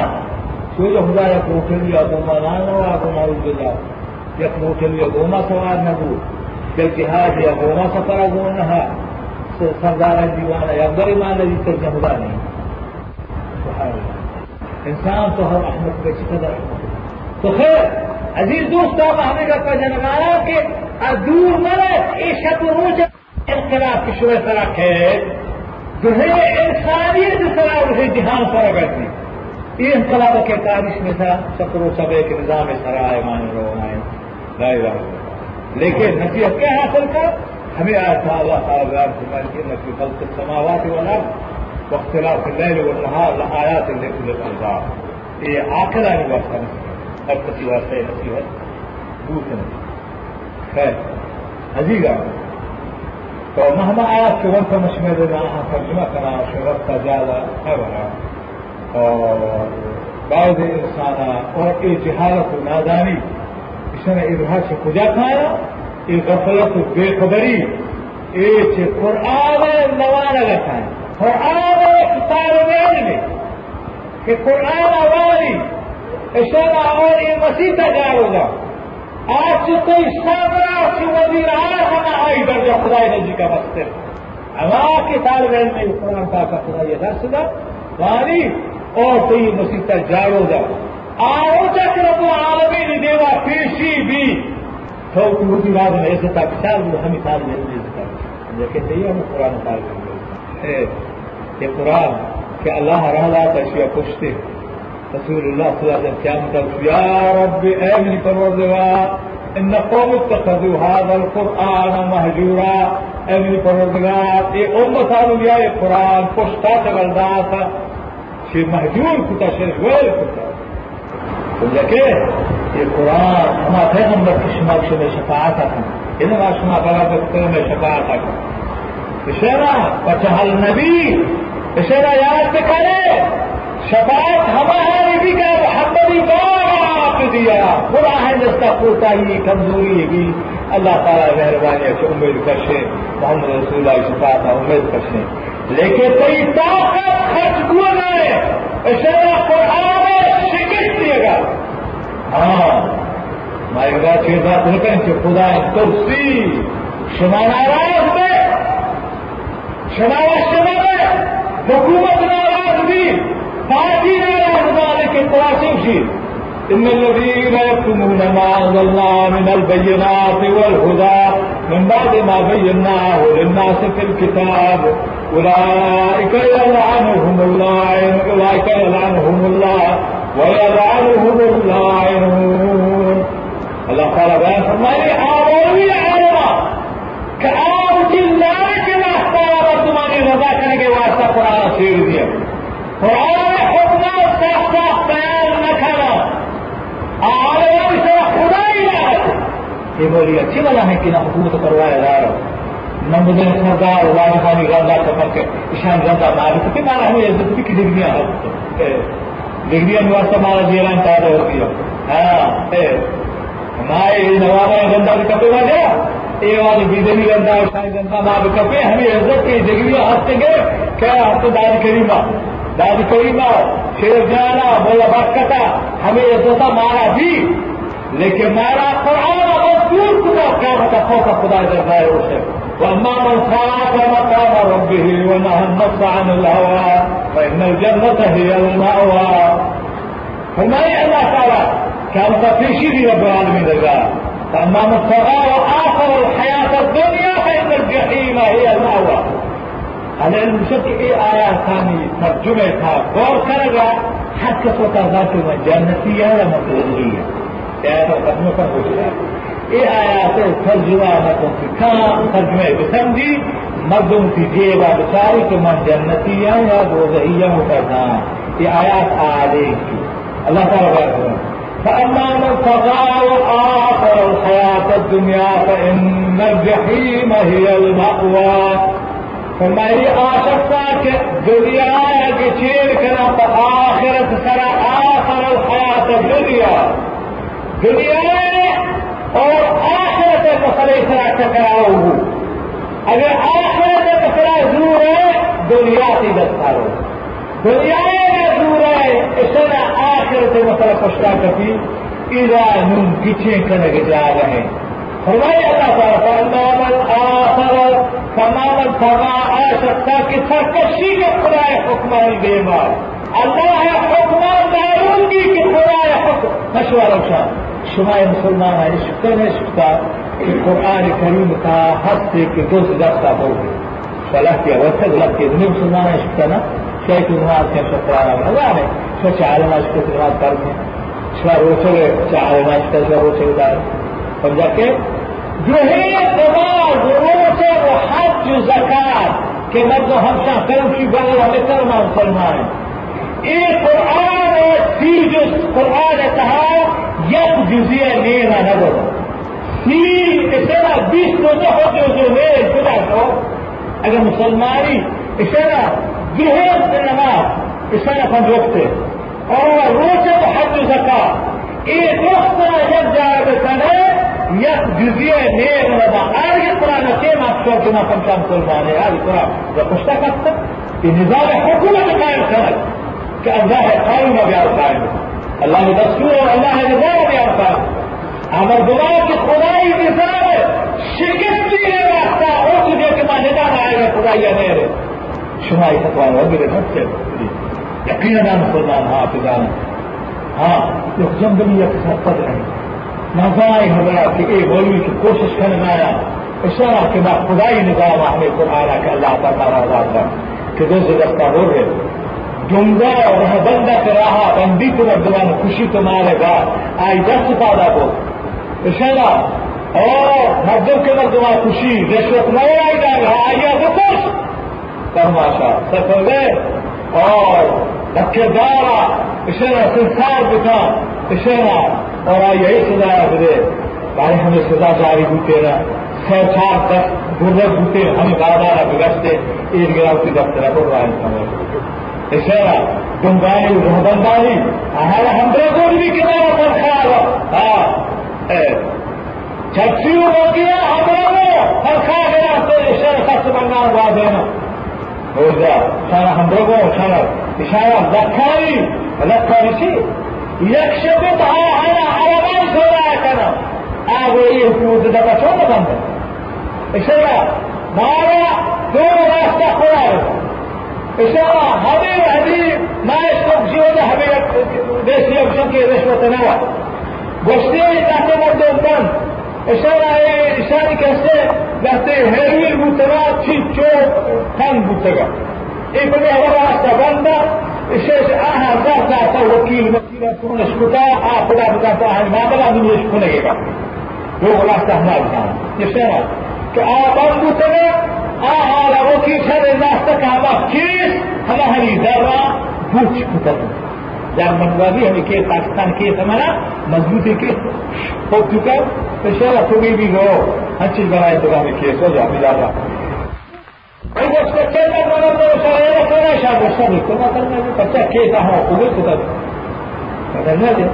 سوچو خدا یک موٹل یا گوما نہ ہوا گوما الجلا یک موٹل یا گوما سوار یک جہاد یا گوما سفر ہے سردار دیوانا یا بڑی مان لگی سر خدا نہیں سبحان اللہ انسان تو ہر احمد پہ قدر تو خیر، عزیز دوستان ہمیں کا جنگایا کہ دور مرد یہ شب روز انقلاب کی شروع سرک ہے۔ جو ہے انسانیت سرا اسے جہان سرا کرتی یہ انقلاب کے تاریخ میں تھا سکرو سب ایک نظام سرائے مان رو لا الہ لیکن نصیحت کیا حاصل کر؟ ہمیں آیا تھا اللہ تعالیٰ بیان فرمائے کہ نفی خلق السماوات والارض۔ واختلاف الليل والنهار لآيات لأولي الألباب یہ آخر آنے واسطہ نصیحت اور کسی واسطے نصیحت دوسرے خیر عزیزا تو مهما آيات وانت مش مدنا كنا شغلت جالا أبرا بعض انسان اور ای جهالت و نادانی اشنا ابراج کجا کھایا ای غفلت و بے خبری ای چه قرآن نوانا لگتا ہے قرآن کتاب میں کہ قرآن والی اشنا اور مسیح تجارو آج سے کوئی سابرا سے وزیر اعظم آئی درجہ خدای نجی کا مستر اما کے طالب علم میں قرآن پاک کا خدا یہ درس دا والی اور کوئی مسیح جاڑو دا آؤ تک رب العالمین دیوا پیشی بھی۔ تو ہوتی بات میں ایسے تک خیال ہمیں طالب علم نے لیکن نہیں، ہم قرآن طالب یہ قرآن کہ اللہ رہا تشیع پشتے رسول الله صلى الله عليه وسلم قال يا رب امن پروردگار إن قوم اتخذوا هذا القرآن مهجورا. امن پروردگار اے امت اولیاء قرآن پشتا تغلداتا چه مهجور کتا شرگویل کتا لکه یہ قرآن ہما پیغمبر شما شفاعتا کن إنما شما برابر شفاعتا کن بشرا وچهل نبی بشرا یاد بکره شفاعت ہماری بھی کا محمدی بار دیا۔ برا ہے جس کا کوتاہی کمزوری بھی۔ اللہ تعالیٰ مہربانی اچھے امید کرشے محمد رسول اللہ شفاعت امید کرشے لیکن کوئی طاقت خرچ ہوا نہ اشارہ قرآن شکست دیے گا۔ ہاں ہماری بات یہ بات نہیں کہ خدا ترسی شما ناراض میں میں حکومت ناراض بھی فاتنا على ذلك التواسيش إن الذين يكتمون ما أنزلنا من البينات والهدى. من بعد ما بيناه للناس في الكتاب. أولئك يلعنهم الله أولئك يلعنهم الله ويلعنهم اللاعنون الله تعالى بيان فرمائے آوری علما کہ اور تمہاری رضا کرنے کے واسطہ قرآن سیر دیا۔ قرآن حکم صاف صاف بیان نہ کرنا عالم سے خدا ہی رہا یہ بولی، اچھی والا ہے کہ نہ حکومت کروایا جا رہا نہ مجھے سردار واجبانی غلطہ کمر کے اشان غلطہ مارے تو مارا ہمیں عزت بھی کی ڈگریاں ڈگریاں واسطہ مارا جی جیلان پیدا ہوتی ہے۔ ہاں ہمارے نواب گندا بھی کپے نہ گیا۔ یہ والی بیدنی گندا شاہی گندا ماں کپے ہمیں عزت کی ڈگریاں ہنستے گئے کیا ہفتے داد کریمہ داد کریمہ شیر جانا مولا برکتا ہمیں عزت مارا بھی۔ لیکن مارا قرآن اور دور خدا کیا ہوتا خوف خدا جیسا ہے اسے۔ واما من خاف مقام ربه ونهى النفس عن الهوى فان الجنه هي المأوى۔ فرمائے اللہ تعالیٰ، کہ ہم کا پیشی بھی رب العالمین رضا فأما من طغى واخر الحياة الدنيا فإن الجحيم هي المأوى. المشكل إيه آية ثانية ترجمة تھا غور کرے گا حد کا سوتا ذات میں جنتی ہے یا مقبولیہ کیا تو قدموں پر ہو جائے یہ آیات ترجمہ مردم کی کام ترجمہ بسمجھی مردم کی جیبا بچاری کہ من جنتی ہے یا کریں فأما من طغى وآخر الحياة الدنيا فإن الجحيم هي المأوى. فرمائي آشکتا کہ دنیا کی چیر کرنا تو آخر الحیات الدنیا دنیا اور آخرت مسئلے سرا ٹکراؤ ہو اگر آخرت مسئلہ زور ہے دنیا میں دور ہے اس نے آخرت مسئلہ پشتا کبھی اذا نم پیچھے کرنے جا رہے ہیں۔ فرمائے اللہ تعالیٰ فمامن آخر فمامن فما آ سکتا کہ سرکشی کے خدا ہے حکمان بے مار اللہ ہے حکمان معلوم کی کہ خدا ہے حکم مشورہ شان شما مسلمان اشکتا نشکتا کہ قرآن کریم کا حد سے کہ دوست دستا ہو۔ گئے فلاح کیا وقت غلط کیا دنیا مسلمان اشکتا نا شاید نماز کیا شکرانا اللہ نے شو چاہلنا اشکتا نماز کرتے شما روچے چاہلنا اشکتا شما روچے دار سمجھا کہ جو ہے نماز روچے و حج و زکات کہ مرد ہم شاہ کرم کی بغل ہمیں کرنا مسلمان یہ قرآن سی جو قرآن کہا یک جزیه نینا نداره سی اشارة بیست روزه خود جزیه نیل کدا شو اگر ظہور سے نماز اشارہ روکتے اور روکے روزے حج سکا ایک وقت جب جائے گا کرے یس جزیے نیک لگا آر یہ پورا پرانا ماپ آپ کو جنا کام کر رہا ہے آج پورا یا پوچھتا کرتا کہ نظام حکومت قائم کرے کہ اللہ ہے قائم و بیار قائم۔ اللہ نے دستور اور اللہ ہے نظام و بیار قائم۔ ہمارے دعاؤں کی خدائی نظام شکست بھی ہے راستہ اور تجھے کہ ماں نظام آئے گا، خدائی یا میرے شما فتوا وغیرہ سب سے یقینا مسلمان ہاں فضان ہاں لوگ زندگی کے ساتھ پد رہے نظائیں گیا کہ اے بولی کی کوشش کرنا آیا۔ اشارہ کے بعد خدائی نظام آنے کو آیا کہ اللہ کا تارا آزاد کر، کہ دو سے رفتہ ہو گئے ڈونگا اور بندہ کے رہا بندی کو ربدوان خوشی تو مارے گا، آئی دست پادا کو۔ اشارہ، اور مردوں کے مردمان خوشی، رشوت نہیں آئی گا آئیے تو خوش تماشا سفر گئے اور دھکے دارا اشارہ سنسار دکھا اشارہ، اور آئی یہی سزا دے۔ بھائی، ہمیں سزا جاری ہوتے نا چھ چار تک گرد ہوتے ہم گاڑا بگڑتے ایک گراؤ کی دفتر کو رائے سمجھ اشارہ، گنگائی روحبنداری ہمارے ہم دو کو بھی کتاب پر خیال ہاں چھٹی ہو گیا ہم لوگوں اور کھا گیا تو اشارہ سخت بننا ہوا وإذا كان همرمو كان اشارة ذكاري ذكاري شيء يكشفتها على عربان آغو إيه في دبا شو بند اشارة مارا دور راستة قرار اشارة هذه هذه ما شيء ولا هذه بس يمشون كي رشوة نوع گشته تحت مردم بند. اشاره کسته وقتی هروی بوتنا چی چو تن بوتگا. این بلی هوا راستا بنده اشش آها زار زارتا وکیل وکیل کنش کتا آ خدا بتا آه معاملہ دنیاش کنگے گا وہ راستا ہمارا بتانا اشاره کہ آ بند بوتگا آه لو كيف هذا الناس تكابا كيس هذا هذه ذرة بوش كتب در منوازی ہمیں کیس پاکستان کیس ہمارا مضبوطی کیس ہو چکا تو شاید تمہیں بھی ہو ہر چیز بنائے تو ہمیں کیس ہو جاؤ ملا رہا کوئی وہ بچے کا بنا تو سارے کرنا شاید اس کا کو نہ کرنا جو بچہ کیس ہو وہ خدا بدلنا دے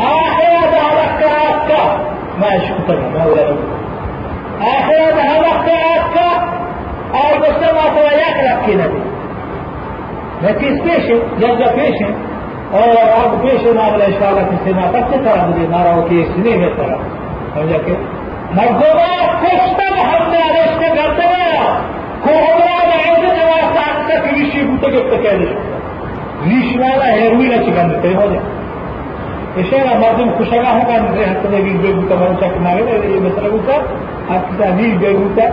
آخر هذا کا ما شكتنا ما ولا آخر هذا کا और गुस्सा मात्र याद रखी नदी मैं किस पेश है رب كيش امام الاشكالات السنة قد تتردد ما رأوا كيش سنين السنة فمجاك مبضوبات تشتر حمنا ليش تقدر كوهمرا بعيدنا واسعتك ليش يبوتك ابتكالش ليش ما لا هيروينا چكن تيمودي এছাড়া আমাদের খুশাগা হোক আমি হাতে বেগুতা মানুষ আপনার এই বেতরা গুতা আর কিতা নিজ বেগুতা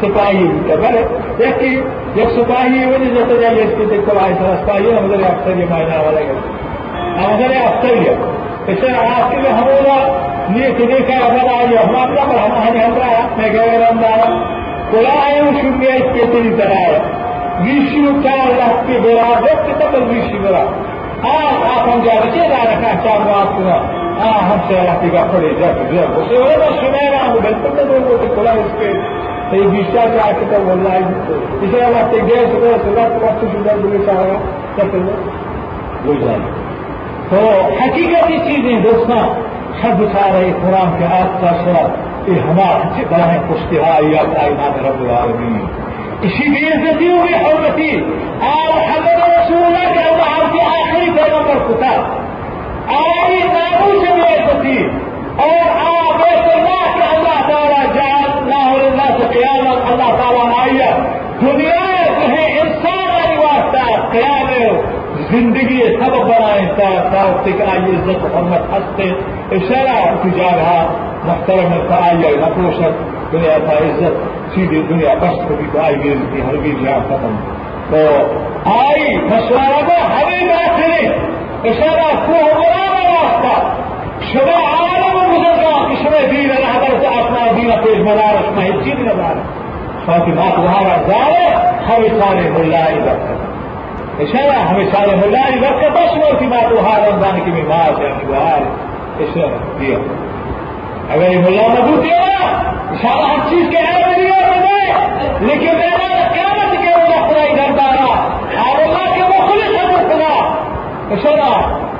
سپاہی کا بھلے جب سپاہی ہو جیسے جائیے اس کو دیکھو آئے تھا سپاہی ہمارے افسر یہ معائنہ والا گیا ہمارے افسر یہ اسے آپ کے لیے ہمارا یہ سنے کا اگر ہم آتا پر ہم آنے ہم رہا۔ میں گئے رہا۔ بولا آئے شکریہ اس کے تیری طرح ہے۔ ویشیو کا اللہ کے بولا وقت تک ویشی بولا ہاں آپ ہم جا رکھے جا رکھا چار بات کو۔ ہاں ہم سے اللہ کی کا پڑے جا کے اسے وہ سنا رہا ہوں۔ بالکل تو بولا اس کے۔ ಈ ವಿಷಯಕ್ಕೆ ಆರ್ಥಿಕ ಒಳ್ಳೆ ಆಗಿತ್ತು ವಿಷಯ ಮತ್ತೆ ಗ್ಯಾಸ್ ಸುಧಾರ್ಥ ವಸ್ತು ಸುಧಾರಣೆ ಸಹ روزگار تو حقیقتی چیزیں دوستوں سب سارے اسلام کے آپ کا سر یہ ہمارا جگہ ہے پشتہا یا کائنات رب العالمین۔ اسی لیے سے دی ہوئی حرمتی اور حضرت رسول اللہ کے آپ کے آخری پیغمبر کتا اور ناموں سے میرے پتی اور ہاں بیت اللہ کے اللہ تعالیٰ جان نہ ہو اللہ سے قیامت اللہ تعالیٰ معیت دنیا تمہیں انسان کا واسطہ قیامت زندگی سبق بنا انسان تھا تکرائی عزت محمد ہنستے اشارہ تجا رہا۔ محترم آئی نقوشت دنیا کا عزت سیدھی دنیا بس کو بھی آئی گئی کی ہر بھی جہاں ختم۔ تو آئی مشورہ کو ہمیں بات کریں اشارہ کو ہمارا راستہ شبہ عالم گزر کا کشمے دین اللہ تعالیٰ سے اپنا دین پیش بنا رکھنا ہے چیز نظار باقی بات وہاں جاؤ، ہمیں سارے ملا رکھ۔ اشارہ ہمیں سارے ملا رکھ بس وہ کی بات وہاں رمضان کی بات ہے بیمار اشارہ دیا اگر یہ ملا مضبوط دیا اشارہ ہر چیز کے ہے لیکن اشارہ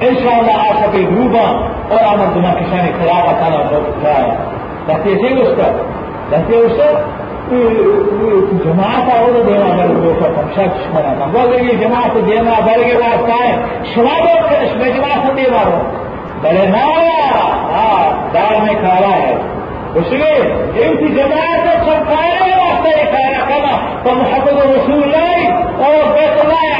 انشاءاللہ آ سکے روبا اور آمد کا تعالیٰ بہت ہے رہتے سے اس کا رہتے اس کا جماعت اور دینا بل وہ سچ بنا بول رہی جماعت دینا بل کے واسطہ ہے شراب میں جماعت دے مارو بڑے نایا ہاں دار میں کھایا ہے اس لیے ان کی جماعت سب کھانے واسطے یہ کھانا کھانا تو محبت رسول اللہ اور بیت اللہ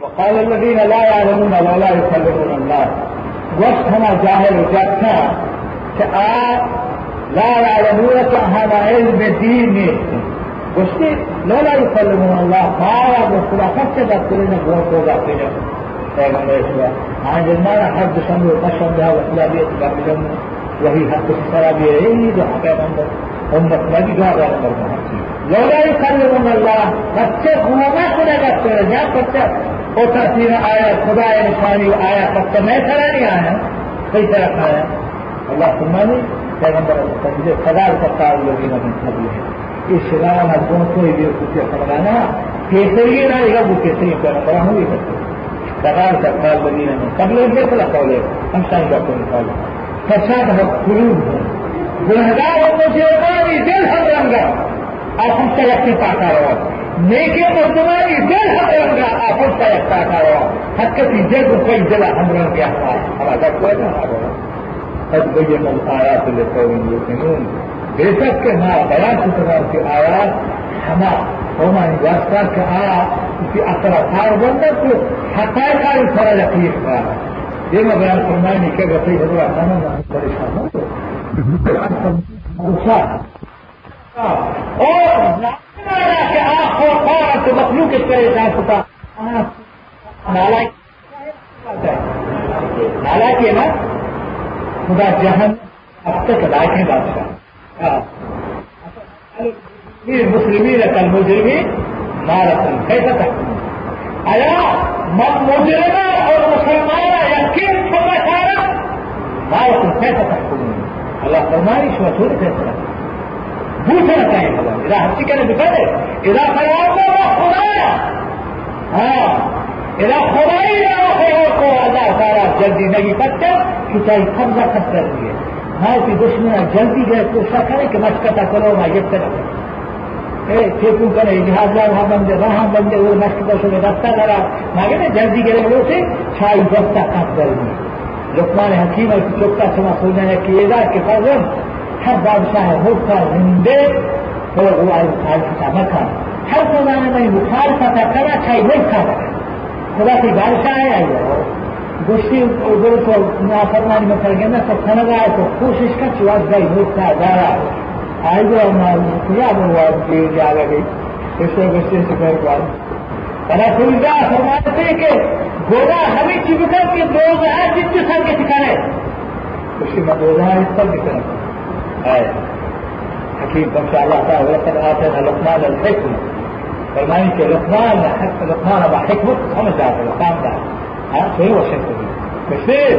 وقال الذين لا يعلمون ولا يكلمون الله. وقت ہمارا ظاہر ہو کہ آپ لا يعلمون کا علم دین میں اس کی لولا يكلمون اللہ بارہ مسئلہ سب سے بات کریں بہت ہو جاتے ہیں. ہاں حد سمجھا بھی اتنا وہی حد سرا بھی ہے، یہی جو پیغمبر امت میں بھی جو پیغمبر کا لولا يكلمون اللہ بچے گا تیرے وہ تصویر آیا خدا نشانی آیا سب تو میں کھڑا نہیں آیا، کئی طرح آیا اللہ سمانی پیغمبر مجھے خدا سکتا لوگ نے سبھی ہے اس شرام اربوں کو یہ کچھ سمجھانا کیسے ہی رہے گا وہ کیسے کیسری پیغمبر ہوں گے سرکار سرکار لگی نے سب لوگ دیکھ رکھا ہوئے ہم سائن ڈاکٹر نکالے سچا بہت قروب ہے۔ گنہگار ہو تو دل ہم رنگا آپ ہم سے اپنے پاس آ رہا ميكي مردماني دل حق يمنا آفلتا يستاكا روا حتى في جد في دل أمرا في أحوال هذا كوينا قد بين الآيات لقوم يؤمنون بيشك ما بيان شكرا في آيات حما وما يواسطا كآ في أثر أثار بندك حقائق آل فرا يقيق ديما بيان فرماني كيف يقيق الله أنا ما أقدر أشهر نفسه أوصال أوه اور کو اور مخلوق اس طرح جان سکتا نالائک نا خدا جہن اب تک لائق ہے بادشاہ المسلمين كالمجرمين مارة كيف تحكمون؟ ألا مجرمة أو مسلمانة يمكن ثم كانت مارة كيف تحكمون؟ الله فرماني شو مسؤول فيصلة دوسرا کہیں ادا ہستی ادا کو خدایا ہاں۔ ادا خدائی کو اللہ جلدی نہیں پتہ کسی قبضہ خط کر دیے ہاں کی دشمن جلدی گئے کوشش کرے کہ مشکتا کرو نہ یہ کرو اے کرے لہٰذا وہاں بندے وہاں بندے، وہ مشکتا سے رستہ کرا مانگے نا جلدی گرے وہ سے چھائی وقت خط کر دیے لوکمان حکیم اور چوکتا سما سوچنا ہے کہ ادا کے فرض ہر بادشاہ ہوتا زندے تو وہ آئے آئی مخالفہ مکہ۔ ہر زمانے میں بخار کا کرا کھائی وہ کھا خدا کی بادشاہ ہے، آئیے۔ گشتی ادھر کو نافرمانی میں کر گیا سمجھ رہا ہے تو کوشش کر کے چواز گئی وہ کھا جا رہا ہے۔ آئی جو ہمارے خدا بنوا دیے جا لگے اس کو گشتی سے کر پائے رسول اللہ فرماتے ہیں کہ گویا ہمیں چبکر کے دو ہے جتنے کے کے ٹھکانے اس کے بعد دو مدوزہ اس پر بھی کرنا आते हैं लुकमान अलहिक्म फरमाई के लुकमान लुकमान अब हिकमत समझ जाते हैं काम का हाँ सही वो शिक्ष तो फिर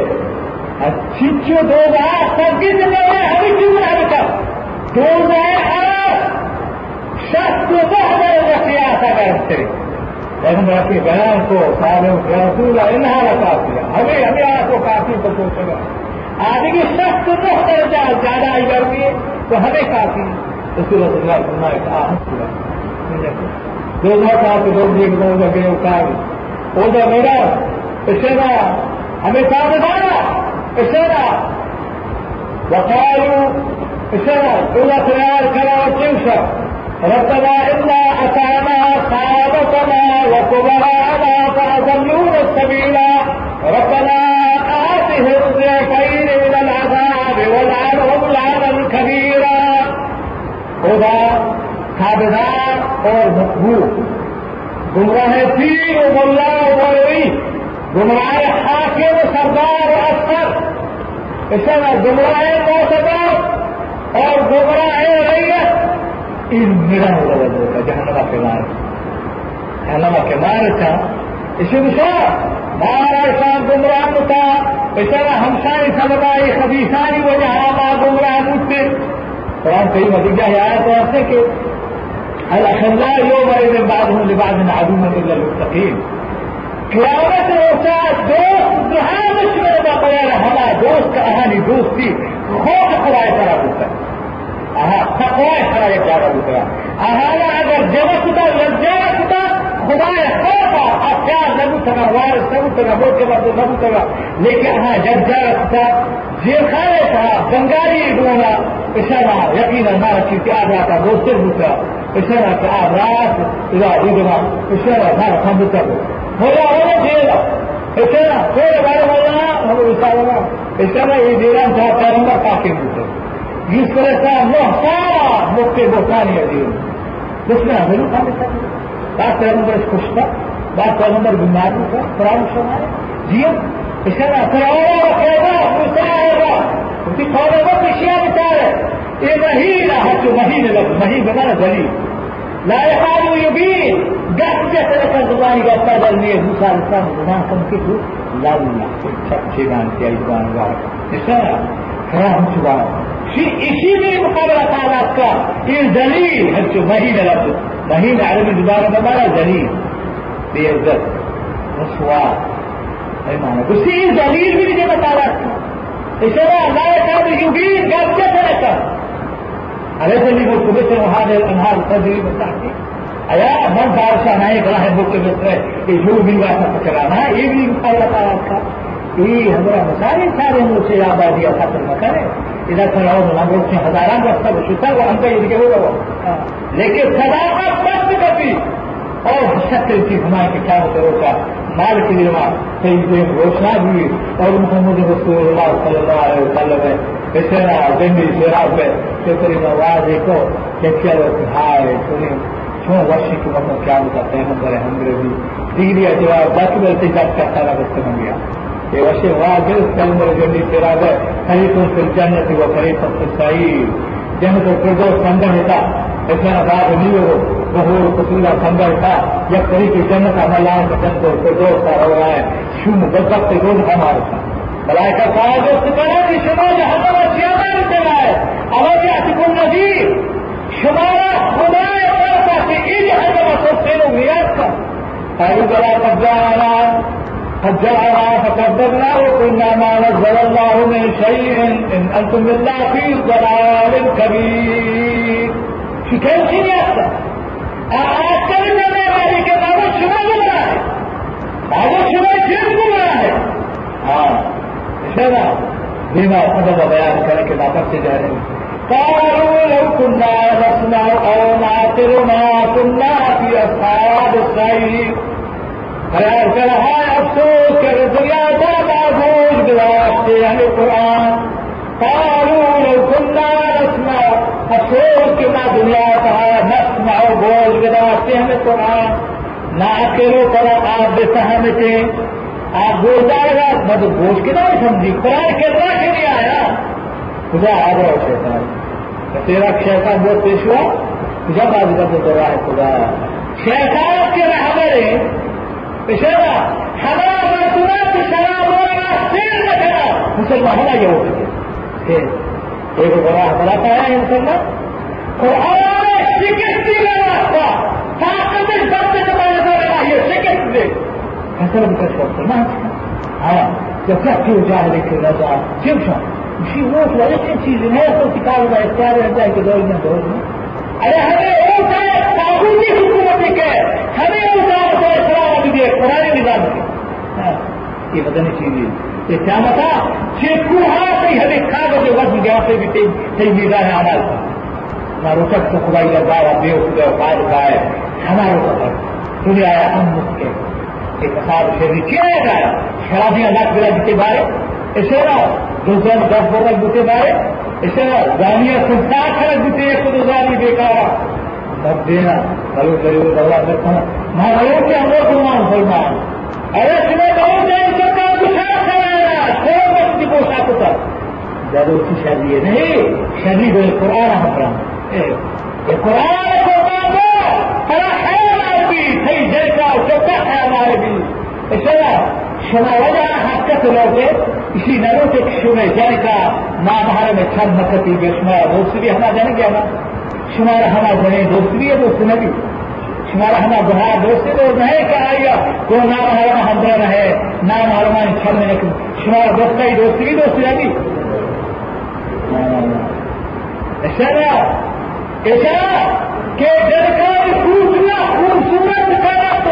चिच्चो दो हजार सबकी जिम्मेवारी हमें क्यों बना बेटा दो हजार आठ شخص ظهر السياسة قالت पैगम्बर के बयान को सारे रसूल इन्हा काफिया हमें हमें आपको काफी को सोचेगा आदमी सख्त रुख दर्जा ज्यादा आई गर्मी तो हमें काफी तो सूरत अल्लाह फरमाए दो हजार के लोग एक लोग गए उतार ओदा मेरा इसेना हमें सावधाना इसेना وقالوا إسنا إلا تيار كلا وتنسى ربنا إنا أطعنا صحابتنا وكبراءنا فأضلونا السبيل ربنا خدا تابدار اور مقبول۔ گمراہ پیر و ملا و مولوی، گمراہ حاکم سردار و افسر إسنا گمراہ معتبر اور گمراہ ریت۔ ان میرا ہوگا جہنما کے مار۔ جہنما کے مار تھا، اسی مثال مارا انسان گمراہ تھا۔ إسنا همسانی سببائی خبیثانی وجہ ما گمراہ مجھتے قرآن کریم نتیجہ ہے آیت واسطے کہ الأخلاء يومئذ بعضهم لبعض عدو إلا المتقين. قیامت روزہ دوست دہانش میں بغیر ہما دوست کا اہانی دوستی. خوف خدای ہوتا ہے آہا تقوی خدای کرا ہوتا ہے اہانا اگر جمع کتا لجا کتا خدای خوفا اختیار نبو تگا وارث نبو تگا موت کے بعد نبو تگا لیکن اہا جب جا کتا جیل خانے تھا بنگاری دونا. اشارہ یقینا ما چیزی آدھا تا دوستر ہوتا اشارہ کہ آب رات اذا دیدنا اشارہ ما خمبتا هو هو جيلا اشنا كل بعد ما هو يساوي اشنا يديران تھا پیغمبر پاکي بوته جس طرح سے محتارا مکے بوتانی دین بات پیغمبر اس خوشتا بات پیغمبر بیمار تھا قرآن سنائے جی اشنا فرعون وكذا مساعدة وفي قول رب اشياء مثال إيه مهينة حتى مهينة لك مهينة بمعنى دليل لا يقال يبين قد جسد زباني قد قدر ميه موسى الاسلام زمان كم كتو لا لا شيبان في ايضان واحد نساء كلام سبحان شيء شيء من مقابلة تعالى کا یہ دلیل ہے جو مہین لفظ مہین عربی زبان کا ہمارا جلیل، بے عزت مسوات اسی بھی مجھے بتا رہا۔ تھا یوگین ارے سلی وہ صبح سے وہاں انہار بتا کے ایا من کے ہے کہ جو بھی چلانا ہے، یہ بھی بتا رہا۔ تھا یہ ہمارا مسائل سارے مجھ سے آبادی اثر مکان کرے ಇದಕ್ಕೆ ನಾವು ನಮಗೆ ಹಜಾರಾಂಗ ಸಬ್ ಶುದ್ಧ ಅಂತ ಇದಕ್ಕೆ ಹೋಗವ لیکن صداقت بند کرتی اور شکل کی ہمارے کے کیا کرو کا مال کی نرما کئی گھوشنا ہوئی اور محمد رسول اللہ صلی اللہ علیہ وسلم. ہے اتنا دنڈی شراب ہے کتنی نواز کو کہ چلو ہائے وشی کی مطلب کیا ہوتا ہے ہم بڑے ہم بھی ڈگری جواب دس بجے تک کرتا رہا بچے ہم گیا جلدی تیراز ہے کہیں تو پھر جنت وہ کرے سب سے صحیح جنت و فردوس ہوتا ایسا آباد نہیں ہو بہور کسندر سندر ہوتا یا کہیں کہ جنت ہمارا جنت و فردوس کا ہو رہا ہے شو مقدس سے روز ہمارا تھا ملائکہ صاحب، اس کرے کہ شما جہاں زیادہ نکل آئے اور یہ اٹک النظیر شمارا خدا ایسا کہ ان جہاں سب سے میت کا پہلو بڑا قبضہ آنا قد جاءنا فكذبنا وقلنا ما نزل الله من شيء إن أنتم بالله في ضلال كبير. في كل شيء يأتك أعاد من ذلك هذا شما بالله هذا شما جن بالله हाँ شرع بما سبب بيان جا رہے ہیں قالوا لو كنا نسمع أو نعقل ما كنا في أصحاب السعير ایسا رہا افسوس کے رسیا کا محفوظ گلاس کے علی قرآن۔ قانون سننا رسنا افسوس کے نہ دنیا کہا نس نہ ہو بول گلاس کے ہمیں قرآن۔ نہ اکیلو کرا آپ بے سہمتے آپ بول جائے گا مطلب بول کے نہ سمجھی۔ قرآن کے کے لیے آیا۔ خدا آ رہا شیطان۔ تیرا شیطان بہت پیش ہوا۔ جب آج کا تو رہا ہے خدا۔ شیطان کے رہبر بسبب حماس الكلاب الشباب ولا سنة كلام مسلمة هنا يهود كيف؟ كيف القرآن ثلاثة يا مسلمة؟ قرآن شكست لنا طاقة الفرد تبقى الله شكست لي هسألة مكشفة ما عرام لو كان في وجاهلك الرجاء تمشى مشي موت ولا تمشي زنايا صوتي قالوا ما يستاهل عندك دولنا دولنا अरे हमें वो चाहे काबूली हुकूमत के हमें वो चाहे तो इस्लाम अभी दिए पुराने निजाम के ये बदलनी चाहिए ये क्या बता चेकू हाथ नहीं हमें कागज वक्त गया से भी सही निगाह है हमारे ना रुकट तो खुदाई लगा बेवकूफ औकात का है हमारे ऊपर दुनिया हम मुझके इकसाद से नीचे आएगा शराबियां लाख बिला जिते बारे الشرع دوزار دس برك بوتي مارے الشرع زانية سلطا خلق بوتي ایک دو زانی بیکارا تب دینا کلو کلو دوا کرتا ما غلو کہ ہم لوگ مسلمان مسلمان ارے سنے بہت ہے سرکار کو خیر کرایا چھوڑ وقت کی پوشاک اتر جب اس کی شادی ہے نہیں شادی بے قرآن حکرام القرآن کو مانو فلا خیر آپ کی صحیح جیسا سب کا خیال آئے گی الشرع شماولا حقیقت لوگ اسی نروں سے شمع جن کا ماں میں چھم مکتی بے شمار دوست بھی ہمارا جن گیا نا۔ شمار ہمارا جنے دوست بھی ہے دوست نبی۔ شمار ہمارا گناہ دوست تو نہیں کہ آیا کو نام ہمارا ہمراہ ہے۔ نام ہمارا چھم میں شمار دوست کا ہی دوست بھی دوست نبی۔ اشارہ اشارہ کہ جن کا خوبصورت خوبصورت کرا تو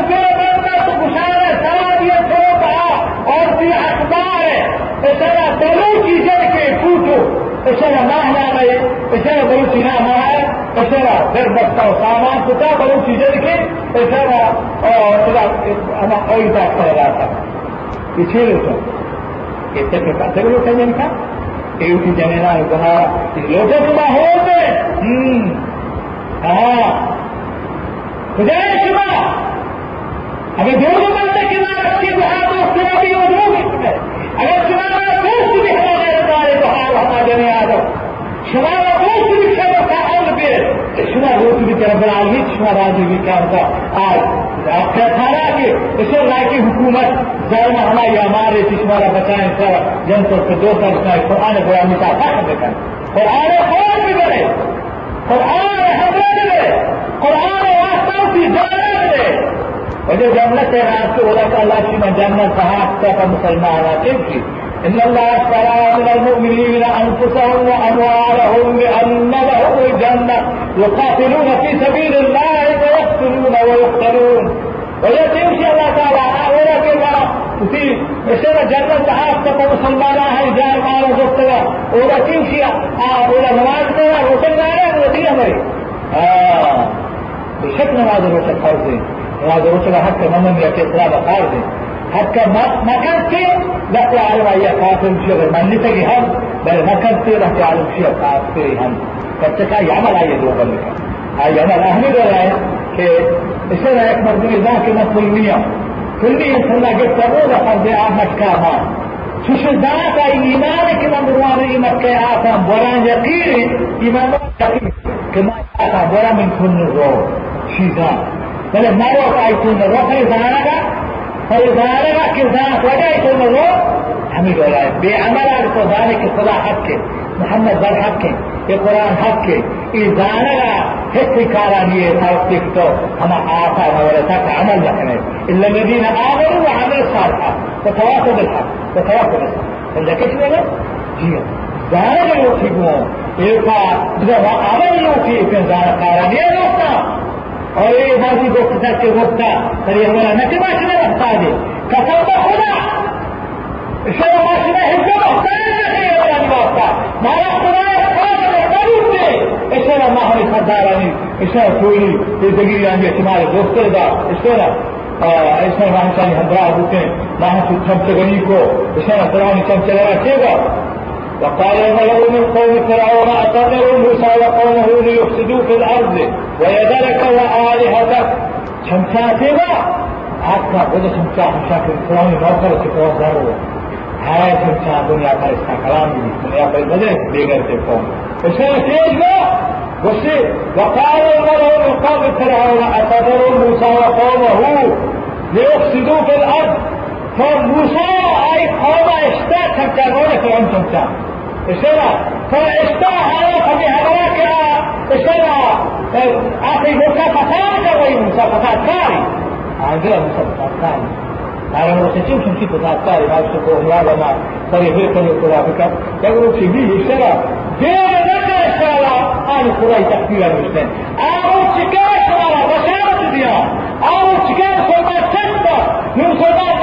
اور بھی اخبار ہے. ایسا دونوں چیزیں کے پوچھو. ایسا ماہنا ہے ایسا بہو چینا ماہ ہے. ایسا گھر بچتا ہو سامان ہوتا بہو چیزیں کے. ایسا اور رہتا اسی لیے ایسے پتا چل ہے جن کا ඒවුටි දැනෙන උදහා ලෝකෙම හොතේ ہاں. ආ හදේශම اگر دونوں بندے کنارہ رکھتی بہار میں اس میں بھی اور لوگ ہے۔ اگر کنارہ دوست بھی ہمارے سارے بہار ہمارے نہیں آ جاؤ شمارا دوست بھی ہے بہار پہ شما دوست بھی طرف آگے شما راجی بھی کام کا آج آپ فیصلہ کہ اسے لائے کی حکومت غیر یا ہمارے شمارا بچائیں سر جن کو دو سر کا قرآن بیان کا حق دیکھا۔ قرآن اور بھی کرے قرآن حضرت قرآن واسطہ کی جانب دے कुरान हजरत कुरान वास्तव की जन्नत है और जो जन्नत है आपको बोला था अल्लाह की मैं जन्नत कहा का मुसलमान आते थी إن الله اشترى من المؤمنين أنفسهم وأموالهم بأن لهم الجنة يقاتلون في سبيل الله ويقتلون ويقتلون ولا تمشي الله تعالى ولا كما وفي السنة جنة تحافظ مسلمان هاي جار مال وزبطة ولا تمشي ولا نماز كذا روشن نارا ودي أمري آه بشك نماز روشن راجعوا حتى ما من يأتي إسلام خارجي. حتى ما ما كان كثير لا تعلم أي قاتل شغل. من نتجي هم. بل ما كان كثير لا تعلم شيء قاتل هم. فبتك أي عمل أي دوغل لك أي عمل. أهمي دولاي كي إسرائيل يكمر دولي ذاك مسلمية كلية سنة قد تقول فرض أحمد كاما. ششدات أي إيمانك من دروان إيمانك آتام. وران يقين إيمانك يقين كما آتام. وران من كل الروح شيطان ಪಡೆದಾರೋ ಆಯ್ತುಂದರೋ ಪರಿಧಾನಗ ಪರಿಧಾನಗ ಕಿರ್ದಾನ ಕೊಡೆ ಆಯ್ತುಂದರೋ حميد الله بعمل على ذلك الصلاة حقه محمد بل حقه القرآن حقه إذا أنا هسي كارانية توقيف هما هم آتا مورتك عمل لكنه إلا الذين آمنوا وعملوا الصالحات وتواصل بالحق وتواصل بالحق. إلا كيف ولا؟ جيو ذلك يوفقون إلقاء إذا ما عمل يوفي إذا ذلك كارانية نقطة آیا یه بازی گفت دست گفته ولی اولا نتی ماشینه بختاده کسان با خدا. شما ماشینه هزه بختاده نتی اولا بخته مالا خدا خواهد نبوده اشترا ماهمی خدارانی اشترا تولی زندگی آنگی اتماعی دوستر دا. اشترا. اشترا ما همشانی هم ماهشانی همراه بودن ماهشو چمچگانی کو. اشترا سرامی چمچگانی کو وقال الملأ من قوم فرعون أتذر موسى وقومه ليفسدوا في الأرض ويذرك وآلهتك. شمساتنا حتى قد شمسات مشاكل فرعون مرتبة شكوى ضرورة. هاي شمسات دنيا پر استقلال دنيا پر بدا دیگر تقوم وشان شيء وشيء وقال الملأ من قوم فرعون أتذر موسى وقومه ليفسدوا في الأرض. فموسى أي قوم أشتاق فرعون فرعون شمسات اشترى فاشتاء على فبي هدراك اشترى فتاة كوي موسى فتاة كاري. عندنا فتاة كاري. على مرتين شو كيف تتعطاري ما تشوفوا هذا ما صريح يقول يقول فكر يقولوا في بيه شرع دين نكر شرع أنا قرأي تكفير المسلم أو شكاية شرع رشاوة ديان أو شكاية صوبات ستة. من صوبات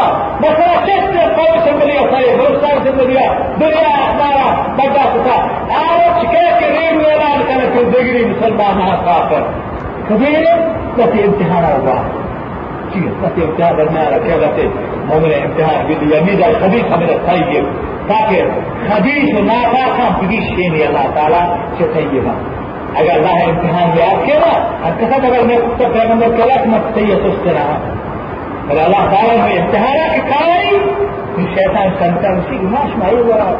وسطة مثلا ستة قوة سمرية طيب ورسالة سمرية دنيا أخبارها بقى أو شكاية كريم ولا كانت الدقري مسلمان كافر كبيرة التي امتحان الله التي امتحان المال كذا مؤمن امتحان باليمين الخبيث من الطيب. فاكر خبيث ما فاكم بگی شینی اللہ تعالی چه طیبا اگر اللہ امتحان بیاد کنا انکسد اگر میں پیغمبر کلاک مت طیب سستنا بل اللہ تعالی میں امتحانا کی کاری من شیطان سنتا مسیح ماش ما يورا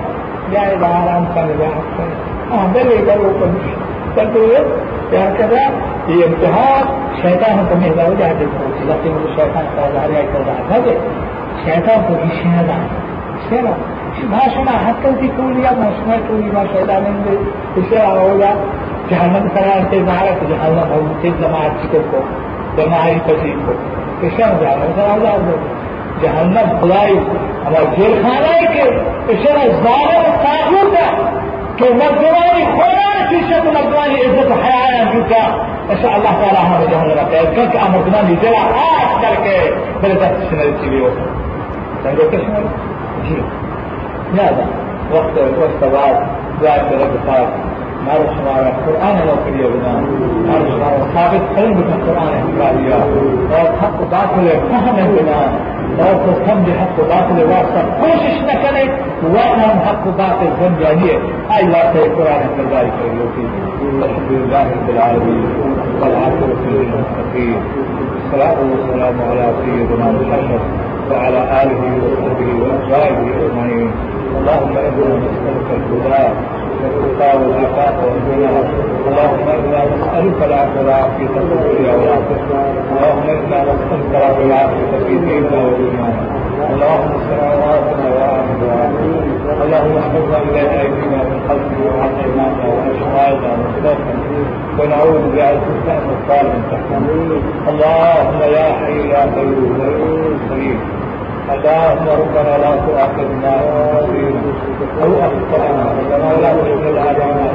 يا إذا آرام كان يا حسن آه بل يقولوا كل شيء هكذا هي امتحان شيطان كم يهدى وجه الفوز لكن الشيطان قال عليه كذا. هذا شيطان کو شهادة شهادة ما شما حتى في كوليا ما شما كولي ما شيطان من الشارع ولا جهنم سلام سے مارا تو جهنم ہو سے جماعت کو جماعت پسی کو کشان جهنم. جهنم. خدای خانہ ہے کہ اشارہ ظالم طاغوت ہے کہ مردمانی خوراک في شيء مردماني عزت حياة بك ما شاء الله تعالى هذا جهنم خير كنك مردماني جلع آس کرके بلدت تشمل تشيلي وصل تنقل تشمل جيل ماذا وقت وقت بعد بعد رب خاص معرفش مع القرآن لو كريه بنا معرفش مع ثابت خلين بك القرآن حكاية حق باطل فهم بنا تو سمجھ حق باطل نہ کرے وہاں ہم حق باطل بن جائیے آئی واسطے قرآن کرداری کرے ہوتی الحمد لله رب العالمين والعاقبة للمتقين الصلاة والسلام على سيدنا محمد وعلى آله وصحبه وأزواجه أجمعين. اللهم إنا نسألك الهدى. اللهم أنا نسالك العفو والعافيه في الدنيا والاخره اللهم أنا نسالك العفو والعافيه في ديننا ودنيانا. اللهم استر عوراتنا دعائنا اللهم احفظنا من خلفنا وعن ايماننا شمالنا ومن ونعوذ بعزتك من تحتنا اللهم يا حي يا قيوم. كريم اللهم ربنا لا تؤاخذنا أو أخطأنا. ربنا ولا تحمل علينا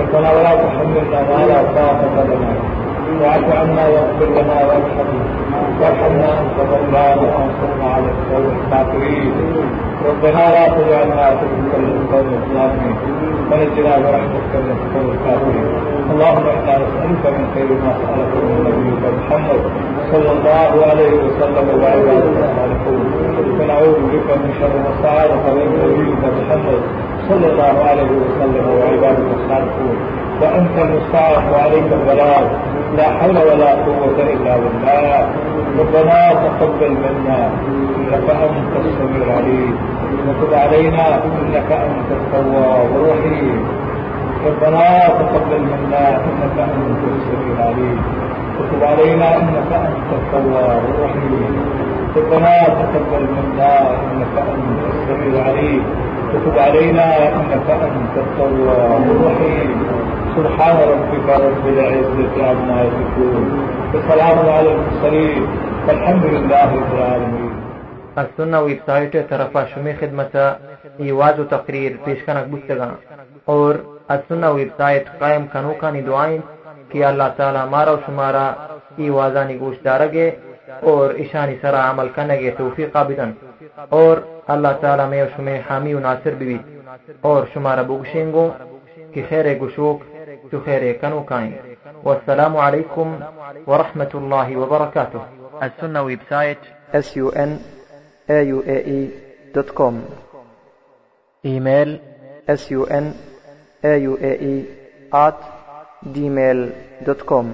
ربنا ولا تحملنا ما لا طاقة لنا. واعف عنا واغفر لنا وارحمنا. وارحمنا أنت مولانا وأنصرنا على القوم الكافرين. ربنا لا تجعلنا فتنة للقوم الظالمين. ونجنا برحمتك من القوم الكافرين. اللهم إنا نسألك من خير ما سالك من نبيك محمد صلى الله عليه وسلم وعباده الصالحون ونعوذ بك من شر ما استعاذك من نبيك محمد صلى الله عليه وسلم وعباده الصالحون وأنت المستعان وعليك البلاغ. لا حول ولا قوة إلا بالله. ربنا تقبل منا. إنك أنت السميع العليم. وتب علينا. إنك أنت التواب الرحيم. ربنا تقبل منا. إنك أنت السميع العليم. وتب علينا. إنك أنت التواب الرحيم. ربنا تقبل منا. إنك أنت السميع العليم. وتب علينا انك انت التواب الرحيم. سبحان ربك رب العزه عما يصفون. وسلام على المرسلين. والحمد لله رب العالمين. السنة ویب سائٹ شمی خدمت ایواز و تقریر پیشکنک بستگا اور السنة ویب سائٹ قائم کنوکانی دعائیں کہ اللہ تعالی مارا و شمارا ایوازانی گوش دارگے اور اشانی سرا عمل کنگے توفیق بدن اور اللہ تعالی میں شمی حامی و ناصر بھی اور شمارا بگشنگو کہ خیر گشوک تو خیر کنو کائیں والسلام علیکم ورحمة الله وبركاته السنة ويب سايت sunauae.com إيميل sunauae at gmail.com